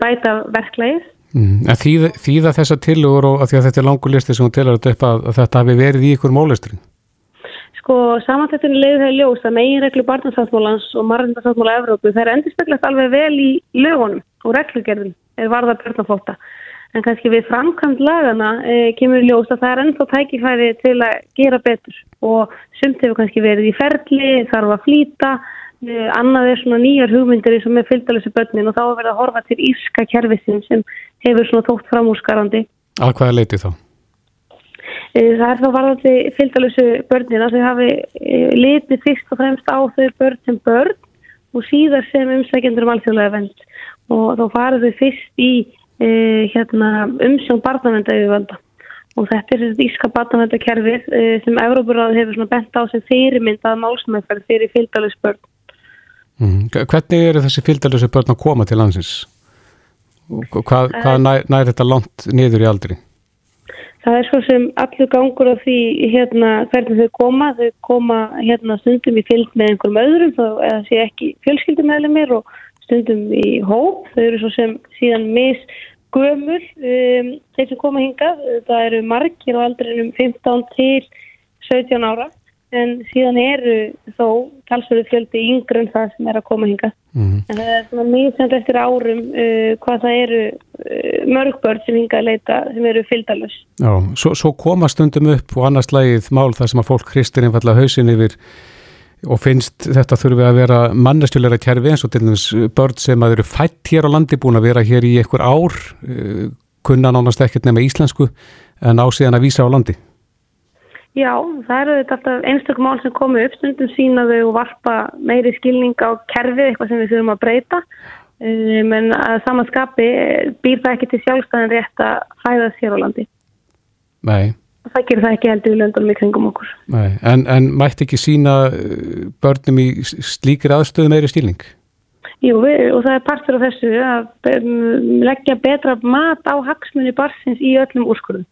bæta verklægið. Mm, þýða, þýða þessa tilugur og að því að þetta er langur listi sem hún tilar þetta upp að, þetta hafi verið í ykkur mólistring? Sko samanþettunni leiði það í ljós að meginreglu barnansáttmálans og marginarsáttmála Evrópu það er endurspeglast alveg vel í lögunum og reglugerðin er varða börnafóta en kannski við framkvæmt lagana e, kemur ljós að það er ennþá tækifæri til að gera betur og sumt hefur kannski verið í ferli, þarf að flýta annað er svona nýjar hugmyndir og með fylgdalessu börnin og þá er verið að horfa til íska kerfisin sem hefur svona þótt framúsgarandi. Að hvaða leiti þá? Eh, það er þá varðandi fylgdalessu börnin að þau hafi eh, litið fyrst og fremst á þau börn sem börn og síðar sem umsækjendur um alþjóðlega vend og þá farið þau fyrst í e, hérna, umsjón barnavendauðvölda og þetta er þetta íska barnavendakerfið e, sem Európaráð hefur bent á sem fyrirmyndað málsmæðferð fyrir fylgdalessu börn. Mm. Hvernig eru þessi fylgdalösu börn að koma til landsins? Hvað, hvað nær, nær þetta langt niður í aldri? Það er svo sem allur gangur á því hérna, hvernig þau koma. Þau koma hérna, stundum í fylg með einhverjum öðrum þá eða sé ekki fjölskyldumæli mér og stundum í hóp. Þau eru svo sem síðan mis gömul, um, þeir sem koma hingað, það eru margir á aldrinum 15 til 17 ára en síðan eru þó talsverðu fjöldi yngre en það sem er að koma hinga. Mm. En það er svona mjög eftir árum uh, hvað það eru uh, mörgbörn sem hinga að leita sem eru fylgdalus. Já, svo, svo koma stundum upp og annars lagið mál þar sem að fólk hristir einfalla hausin yfir og finnst þetta þurfi að vera mannestjulegra kjærfi eins og til dæmis börn sem að eru fætt hér á landi búin að vera hér í einhver ár, uh, kunna nánast ekkert nema íslensku en á síðan að vísa á landi. Já, það eru þetta alltaf einstaklega mál sem komu upp stundum sínaðu og varpa meiri skilning á kerfið, eitthvað sem við þurfum að breyta um, en að samanskapi býr það ekki til sjálfstæðin rétt að fæða sér á landi. Nei. Það gerir það ekki heldur í löndunum í kringum okkur. Nei, en, en mætti ekki sína uh, börnum í slíkir aðstöðu meiri stíling? Jú, við, og það er partur af þessu að leggja betra mat á hagsmunni barsins í öllum úrskurðum.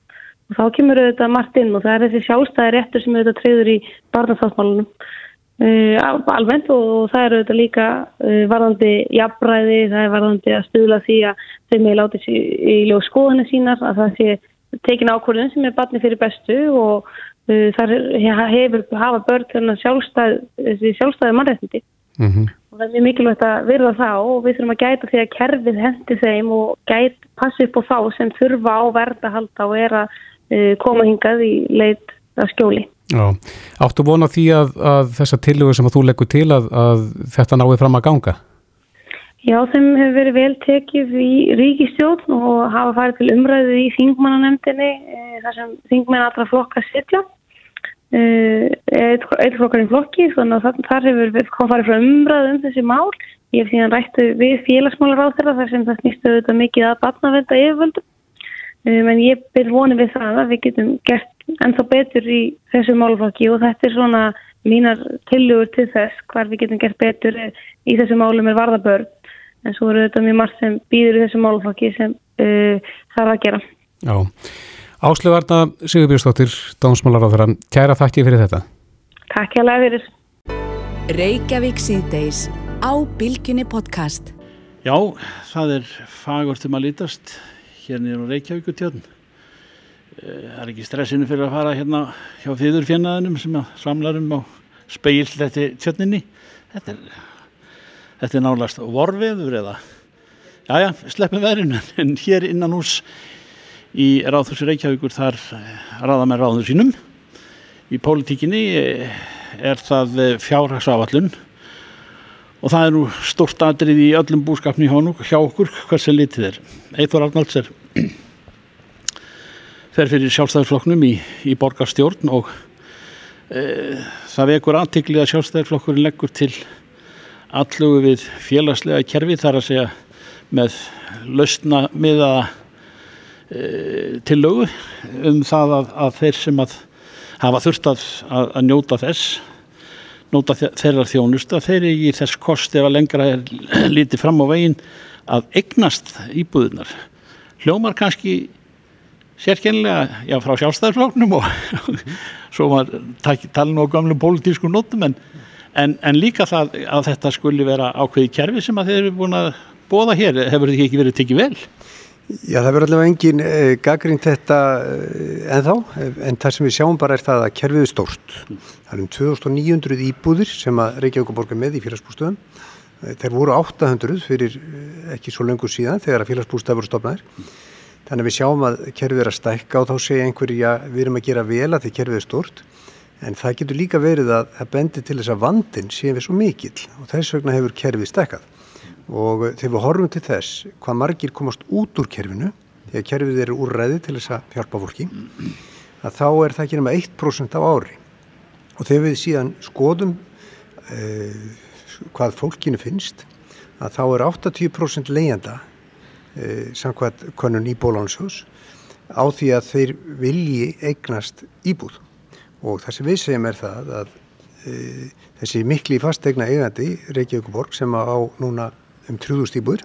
Og þá kemur auðvitað margt inn og það er þessi sjálfstæði réttur sem auðvitað treyður í barnasáttmálunum uh, almennt og, það er auðvitað líka uh, varðandi jafnbræði, það er varðandi að stuðla því að þau með láti í, í ljóð skoðinu sínar að það sé tekin ákvörðun sem er barni fyrir bestu og uh, það hefur hafa börn þennan sjálfstæði, sjálfstæði mannrættindi. Mm -hmm. og það er mjög mikilvægt að verða þá og við þurfum að gæta því að kerfið hendi þeim og gæt passi upp á þá sem þurfa á verða halda og er að Eh, koma hingað í leit að skjóli. Já, áttu vona því að, að þessa tillögur sem að þú leggur til að, að þetta náði fram að ganga? Já, þeim hefur verið vel tekið í ríkistjórn og hafa farið til umræðu í þingmannanemndinni e, þar sem þingmenn allra flokka sitja. E, eitt flokkarinn flokki þannig að þar hefur farið frá umræðu um þessi mál. Ég hef síðan rættu við félagsmálar á þeirra þar sem það snýstu auðvitað mikið að batnavenda yfirvöldum. Um, en ég byrð vonið við það að við getum gert ennþá betur í þessu málflokki og þetta er svona mínar tillugur til þess hvar við getum gert betur í þessu málum er varðabörn en svo eru þetta mjög margt sem býður í þessu málflokki sem uh, þarf að gera. Já, Ásluvarna Sigurbjörnsdóttir, Dómsmálar á þeirra, kæra þakki fyrir þetta. Takk hjá fyrir. Reykjavík síðdeis á Bilginni podcast. Já, það er fagortum að lítast hérna er á Reykjavíkutjörn eh, það er ekki stressinu fyrir að fara hérna hjá fyrðurfjörnaðinum sem samlar um á speil þetta tjörninni þetta er, þetta er nálast vorfiður eða? Jájá, sleppum verðinu <laughs> en hér innan hús í ráðhúsi Reykjavíkur þar eh, ráða með ráður sínum. Í pólitíkinni eh, er það fjárhagsafallun og það er nú stort aðrið í öllum búskapni hjá okkur hversu litið er. Eithor Arnalds er <clears throat> fer fyrir sjálfstæðarflokknum í, í borgarstjórn og e, það vekur aðtikli að sjálfstæðarflokkurinn leggur til allugu við félagslega kerfi þar að segja með lausna miða e, til lögu um það að, að þeir sem að hafa þurft að, að, að njóta þess nota þeirra þjónusta, þeir eru í þess kost ef að lengra er <clears throat> lítið fram á veginn að egnast íbúðunar. Hljómar kannski sérkennilega, já, frá sjálfstæðarflóknum og <laughs> svo maður tala nú á gamlu pólitísku nótum en, en, en líka það að þetta skuli vera ákveði kerfi sem að þeir eru búin að bóða hér, hefur þetta ekki verið tekið vel? Já, það verður allavega engin eh, gaggrínt þetta eh, ennþá, en það sem við sjáum bara er það að kerfið er stórt. Það er um 2900 íbúðir sem að Reykjavík borgar með í félagsbústöðum. Eh, þeir voru 800 fyrir eh, ekki svo lengur síðan þegar að félagsbústöð voru stopnaðir. Þannig að við sjáum að kerfið er að stækka og þá segja einhverja við erum að gera vel að því kerfið er stort. En það getur líka verið að það bendir til þess að vandin sé við svo mikill og þess vegna hefur kerfið stækkað. Og þegar við horfum til þess hvað margir komast út úr kerfinu því að kerfið eru úrræði til þess að hjálpa fólki að þá er það ekki nema 1% á ári. Og þegar við síðan skoðum eh, hvað fólkinu finnst að þá er 80% leiðanda eh, samkvæmt konun í bólánsjós á því að þeir vilji eignast íbúð og það sem við segjum er það að e, þessi mikli fastegna eigandi Reykjavík borg sem á núna um 3000 íbúður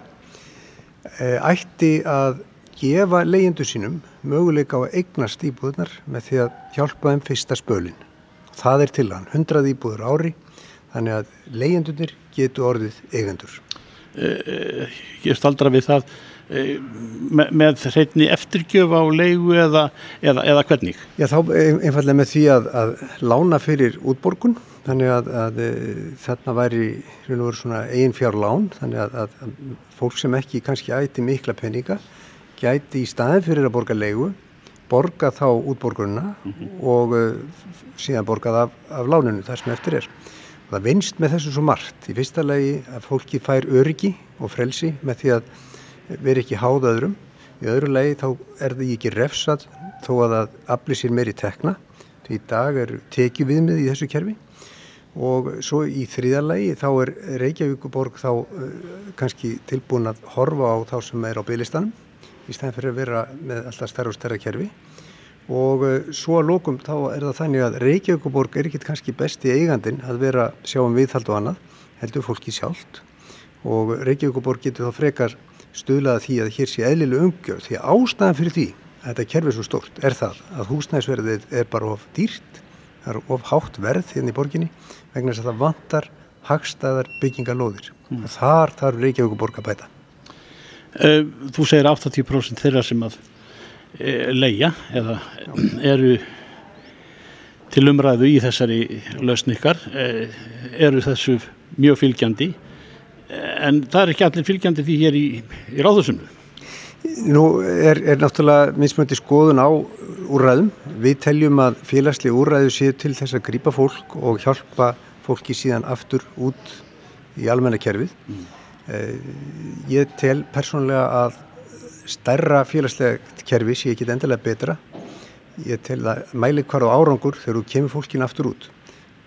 eh, ætti að gefa leyendur sínum möguleika á að eignast íbúðunar með því að hjálpa þeim fyrsta spölin. Það er til hann, 100 íbúður ári, þannig að leyendunir getur orðið eigendur. Eh, ég staldra við það, e, með, með hreitni eftirgjöf á leigu eða, eða, eða hvernig? Já, þá einfallega með því að, að lána fyrir útborgun, þannig að, að þarna væri eigin fjár lán, þannig að, að fólk sem ekki kannski ætti mikla peninga gæti í staðin fyrir að borga leigu borga þá útborgununa mm -hmm. og síðan borgað af, af láninu þar sem eftir er. Og það vinst með þessu svo margt. Í fyrsta lagi að fólki fær öryggi og frelsi með því að veri ekki háð öðrum. Í öðru lagi þá er það ekki refsað þó að það afli sér meiri tekna. Því í dag er tekið viðmið í þessu kerfi og svo í þrýðarlegi þá er Reykjavíkuborg þá uh, kannski tilbúin að horfa á þá sem er á bygglistanum í stæðan fyrir að vera með alltaf stærra og stærra kerfi og uh, svo að lókum þá er það þannig að Reykjavíkuborg er ekkit kannski besti eigandin að vera sjáum viðhald og annað heldur fólki sjálft og Reykjavíkuborg getur þá frekar stuðlaða því að hér sé eðlilega umgjörð því ástæðan fyrir því að þetta kerfi er svo stórt er það að húsnæðisverðið er bara of dýrt það er of hátt verð hérna í borginni vegna þess að það vantar hagstæðar byggingalóðir mm. þar þarf Reykjavíkuborg að bæta. Eh, þú segir 80% þeirra sem að eh, leia eða eru til umræðu í þessari lausnikar eh, eru þessu mjög fylgjandi en það er ekki allir fylgjandi því hér í, í ráðusunnu. Nú er, er náttúrulega minnsmöndi skoðun á úræðum. Við teljum að félagsli úræðu séu til þess að grýpa fólk og hjálpa fólki síðan aftur út í almennakerfið. Mm. Eh, ég tel persónulega að stærra félagslegt kerfi sé ekki endilega betra. Ég tel að mæli hvar á árangur þegar þú kemur fólkin aftur út.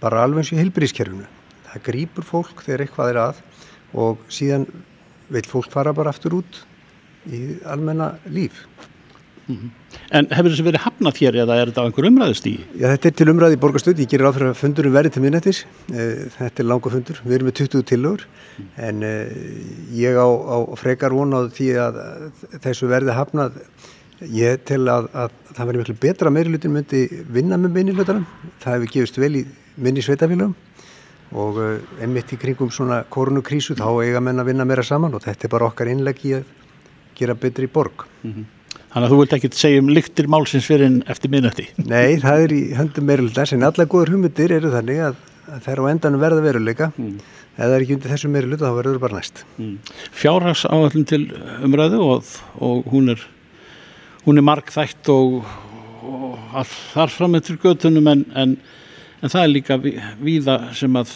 Bara alveg eins og heilbríðskerfinu. Það grýpur fólk þegar eitthvað er að og síðan vil fólk fara bara aftur út í almenna líf. Mm -hmm. En hefur þessi verið hafnað hér eða er þetta á einhver umræðust í? Já, þetta er til umræði í borgarstöð, ég gerir áfram að fundurum verið til minnættis, eh, þetta er langa fundur, við erum með 20 tilögur, mm. en eh, ég á, á frekar vonað því að þessu verði hafnað, ég tel að, að það verður miklu betra meirilutin myndi vinna með minnilutunum, það hefur gefist vel í minni sveitafélagum og eh, einmitt í kringum svona korunukrísu þá eiga menn að vinna meira saman og þetta er bara okkar innlegg í að gera betri borg. Mm -hmm. Þannig að þú vilt ekki segja um lyktir málsins fyrir eftir minnötti. Nei, það er í höndum meirulitans en alla góður hugmyndir eru þannig að, að það er á endanum verða veruleika. Mm. Það er ekki undir þessu meiruluta þá verður það bara næst. Mm. Fjárhags áallin til umræðu og, og hún er, hún er markþægt og, og þar fram með til götunum en, en, en það er líka víða sem að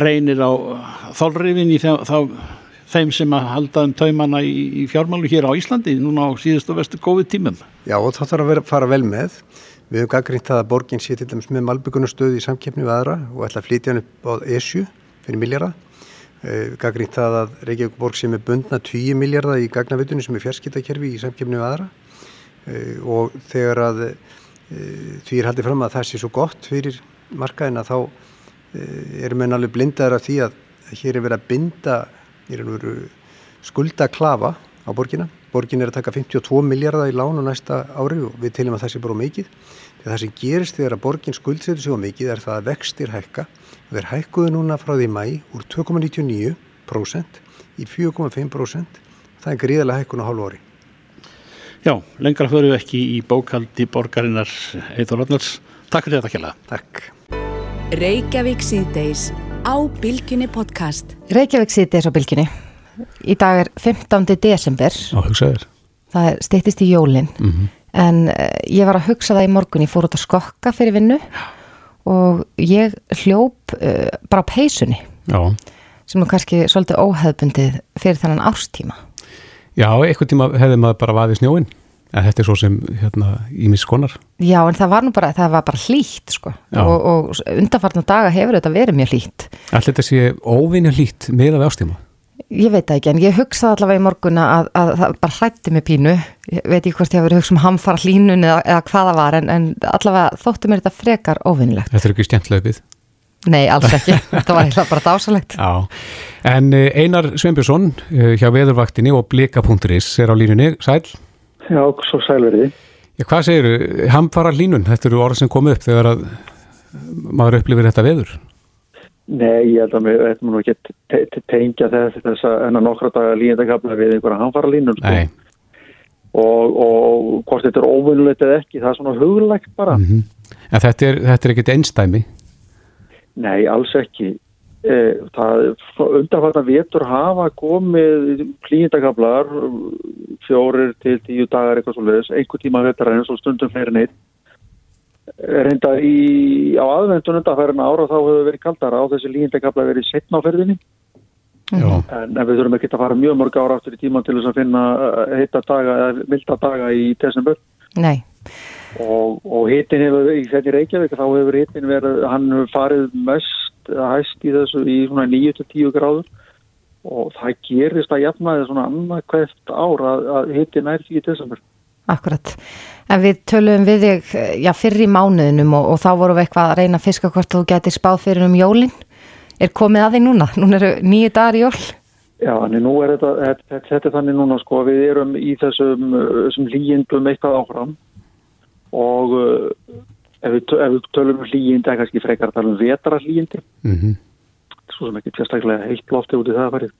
reynir á þálrifin í þeim sem að halda um taumana í, fjármálu hér á Íslandi núna á síðustu vestu góði tímum. Já og það þarf að fara vel með. Við hefum gaggrínt að borginn sé til dæmis með malbyggunastöðu í samkeppni við aðra og ætla að flytja hann upp á ESU fyrir miljardar. Við gaggrínt það að Reykjavík borg sé með bundna 10 miljardar í gagnavitunni sem er fjarskiptakerfi í samkeppni við aðra og þegar að því er haldið fram að það sé svo gott fyrir markaðin að þá erum við alveg blindaður af því að hér er verið að binda skulda klafa á borgina. Borgin er að taka 52 miljardar í lánu næsta ári og við teljum að það sé bara mikið. Það sem gerist þegar að borgin skuldsetur á mikið er það að vextir hækka. Það er hækkuðu núna frá því mæ úr 2,99% í 4,5%. Það er gríðilega hækkun á hálfu ári. Já, lengra förum við ekki í bókaldi borgarinnar Eithor Rönnars. Takk fyrir þetta kjalla. Takk. Reykjavík síðdeis á Bilginni podcast. Reykjavík síðdeis á Bilginni. Í dag er 15. desember. Á hugsaður. Það stýttist í jólinn. Mm -hmm. En uh, ég var að hugsa það í morgun, ég fór út að skokka fyrir vinnu og ég hljóp uh, bara á peysunni. Já. Sem er kannski svolítið óheðbundið fyrir þannan árstíma. Já, eitthvað tíma hefði maður bara vaðið snjóinn. En þetta er svo sem hérna ímis konar. Já, en það var nú bara, það var bara hlýtt sko og, og undanfarnar daga hefur þetta verið mjög hlýtt. Allt þetta sé óvinni hlýtt með að ástíma? Ég veit það ekki, en ég hugsaði allavega í morgunna að, að það bara hrætti mig pínu. Ég veit ekki hvort ég hafi verið hugsa um hamfara hlínun eða, eða hvaða var, en, en allavega þóttu mér þetta frekar óvinnilegt. Þetta er ekki stjæmtlaupið? Nei, alls ekki. <laughs> þetta var eitthvað bara dásalegt. Já, en eh, Einar Sveinbjörnsson eh, hjá veðurvaktinni og blika.is er á línunni, sæl? Já, svo sælverði. Já, hvað segir þú? Hamfara hlínun, þetta eru orð sem kom upp þegar að maður upplifir þetta veður. Nei, ég held að við ætlum nú ekki að tengja þess þess að enna nokkra daga líðendakabla við einhverja hanfara línur sko. og, og hvort þetta er óvinnulegt eða ekki, það er svona huglægt bara. Mm -hmm. En þetta er, þetta er ekkit einstæmi? Nei, alls ekki. E, það undarfarnar vetur hafa komið klíndakablar fjórir til tíu dagar eitthvað svolítið, einhver tíma vetur en svo stundum fleiri neitt reynda í, á aðvendun undanfærin ára þá hefur verið kaldara á þessi líndekabla verið setna á ferðinni. En, en við þurfum ekki að fara mjög mörg ára aftur í tíman til þess að finna uh, heita daga eða milda daga í desember. Nei og, og hitin hefur í þetta Reykjavík þá hefur hitin verið, hann hefur farið mest hæst í þessu í svona 9-10 gráður og það gerist að jafna þetta svona annað hvert ár að, að hitin er í desember Akkurat En við töluðum við þig já, fyrir í mánuðinum og, og þá vorum við eitthvað að reyna að fiska hvort þú getur spáð fyrir um jólinn. Er komið að því núna? Núna eru nýju dagar í jól. Já, en nú er þetta, þetta, þetta þannig núna sko, við erum í þessum, þessum líjendum eitthvað áfram og uh, ef, við, ef við tölum um líjend, eða kannski frekar að tala um vetara líjendi, mm -hmm. svo sem ekki sérstaklega heilt lofti út í það að farið.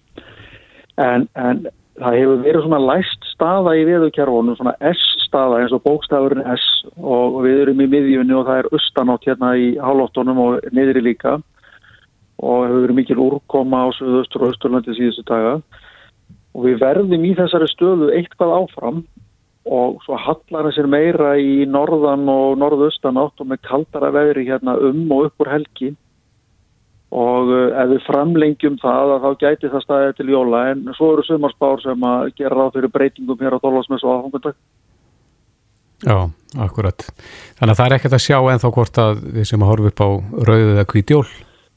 En, en það hefur verið svona læst staða í veðukerfunum, svona S-staða eins og bókstafurinn S. Og við erum í miðjunni og það er austanátt hérna í hálóttunum og niðri líka. Og hefur verið mikil úrkoma á Suðaustur og Östurlandi síðustu daga. Og við verðum í þessari stöðu eitthvað áfram og svo hallar þessir meira í norðan og norðaustanátt og með kaldara veðri hérna um og upp úr helgi og eh, ef við framlengjum það þá gæti það staðið til jóla en svo eru sumarspár sem að gera ráð fyrir breytingum hér á Dólasmess og aðfangundag. Já, akkurat. Þannig að það er ekkert að sjá en þá hvort að við sem að horfa upp á rauðið eða kvítjól.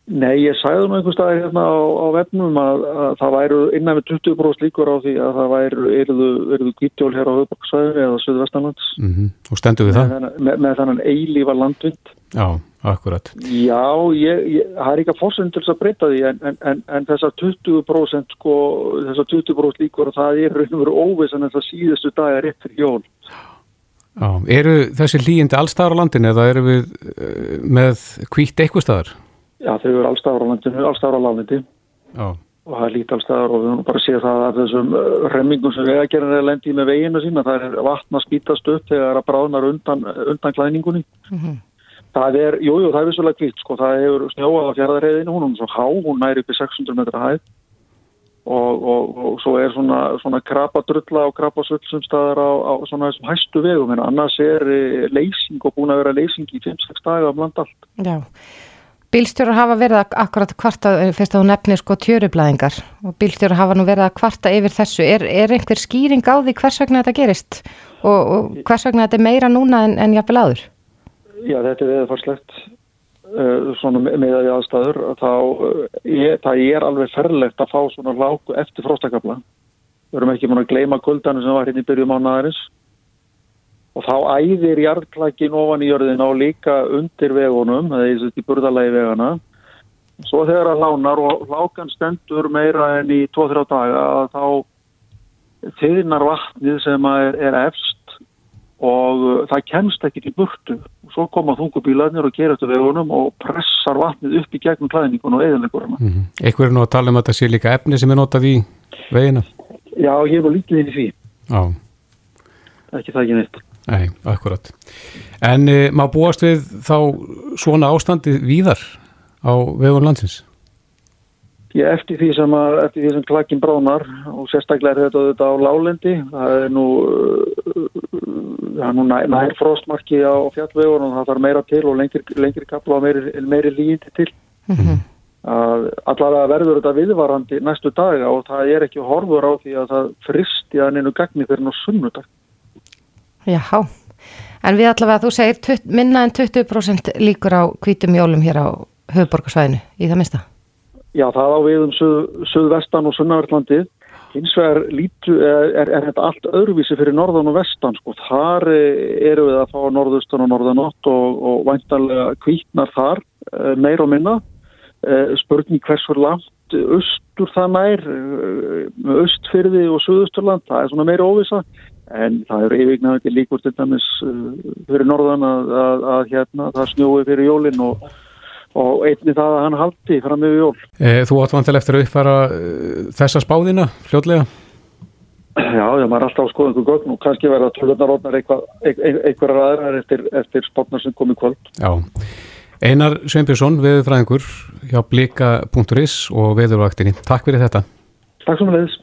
Nei, ég sæði nú einhver staði hérna á, á vefnum að, að það væru innan við 20% líkur á því að það væru erðu kvítjól hér á Höfbaksvæðinu eða Suðvestanlands. Mm -hmm. Og stendur við það? Með, með, með þannan eilífa landvind. Já, akkurat. Já, ég, ég, það er ekki að fórsend til þess að breyta því en, en, en, en þessar 20% sko, þessar 20% líkur það er raun og veru óvissan en það síðustu dag er rétt fyrir jól. Já, eru þessi líjindi allstaðar á landinu eða eru við uh, með kvítt eitthvað staðar? Já, þau eru allstaðar á landinu, allstaðar á landinu Já. og það er lítið allstaðar og við höfum bara að sé það að þessum uh, remmingum sem vegagerðin er lendið með veginu sína, það er vatn að spítast upp þegar það bráðnar undan, undan klæningunni. Mm -hmm. Það er, jújú, jú, það er vissulega kvitt, sko, það hefur snjóað á fjaraðarheðinu, hún er svo há, hún næri upp í 600 metra hæð og, og, og svo er svona, svona krapadrulla og krapasull sem staðar á, á svona þessum hæstu vegum, en annars er eh, leysing og búin að vera leysing í 5-6 daga bland allt. Já. Bílstjórar hafa verið að akkurat kvarta, eh, fyrst að þú nefnir sko tjörublaðingar og bílstjórar hafa nú verið að kvarta yfir þessu. Er, er einhver skýring á því hvers vegna þetta gerist og, og hvers vegna þetta er meira núna en, en jafnvel áður? Já, þetta er viðfarslegt uh, svona með því aðstæður. Þá, uh, ég, það er alveg ferlegt að fá svona lágu eftir fróstakabla. Við erum ekki múin að gleima kuldanum sem var hérna í byrjum á næðarins og þá æðir jarðklækin ofan í jörðin á líka undir vegunum, eða í þessu burðalagi vegana. Svo þegar það lánar og lákan stendur meira enn í 2-3 daga þá þyðnar vatnið sem er, er efst og það kemst ekki til burtu. Svo koma þungubílarnir og gera þetta vegunum og pressar vatnið upp í gegnum klæðningun og eðanleikurina. Mm -hmm. Ekkur er nú að tala um að þetta sé líka efni sem er notað í vegina? Já, ég var lítið inn í því. Já. Ekki það ekki neitt. Nei, akkurat. En e, má búast við þá svona ástandi víðar á vegun landsins? Ég eftir því sem, að, eftir því sem klakkin bránar og sérstaklega er þetta, þetta á lálendi. Það er nú, það er nú nær, nær frostmarki á fjallvegun og það þarf meira til og lengri, lengri kapla og meiri, meiri líti til. Mm -hmm. Allavega verður þetta viðvarandi næstu daga og það er ekki horfur á því að það fristi að neinu gagni fyrir nú sunnudag. Jáhá, en við allavega, þú segir tutt, minna en 20% líkur á kvítum jólum hér á höfuborgarsvæðinu í það minsta? Já, það á við um söðvestan og sunnaverðlandið. Hins vegar lítu, er, er, er þetta allt öðruvísi fyrir norðan og vestan. Sko. Þar eru við að fá norðustan og norðanott og, og væntanlega kvítnar þar eh, meir og minna. Eh, spurning hvers fyrir langt austur það nær, austfyrði og söðusturland, það er svona meira óvisa en það eru yfirgnafandi líkur til dæmis uh, fyrir norðan að, að, að hérna það snjói fyrir jólinn og, og einni það að hann haldi fram með jól. E, þú átt vantilega eftir að uppfæra e, þessa spáðina fljótlega? Já, já, maður er alltaf skoða einhver gögn og kannski verða tölvunarotnar einhverjar aðrar eftir, eftir spátnar sem komið kvöld. Já, Einar Sveinbjörnsson, veðurfræðingur hjá blika.is og veðurvaktinni. Takk fyrir þetta. Takk svo með leiðis.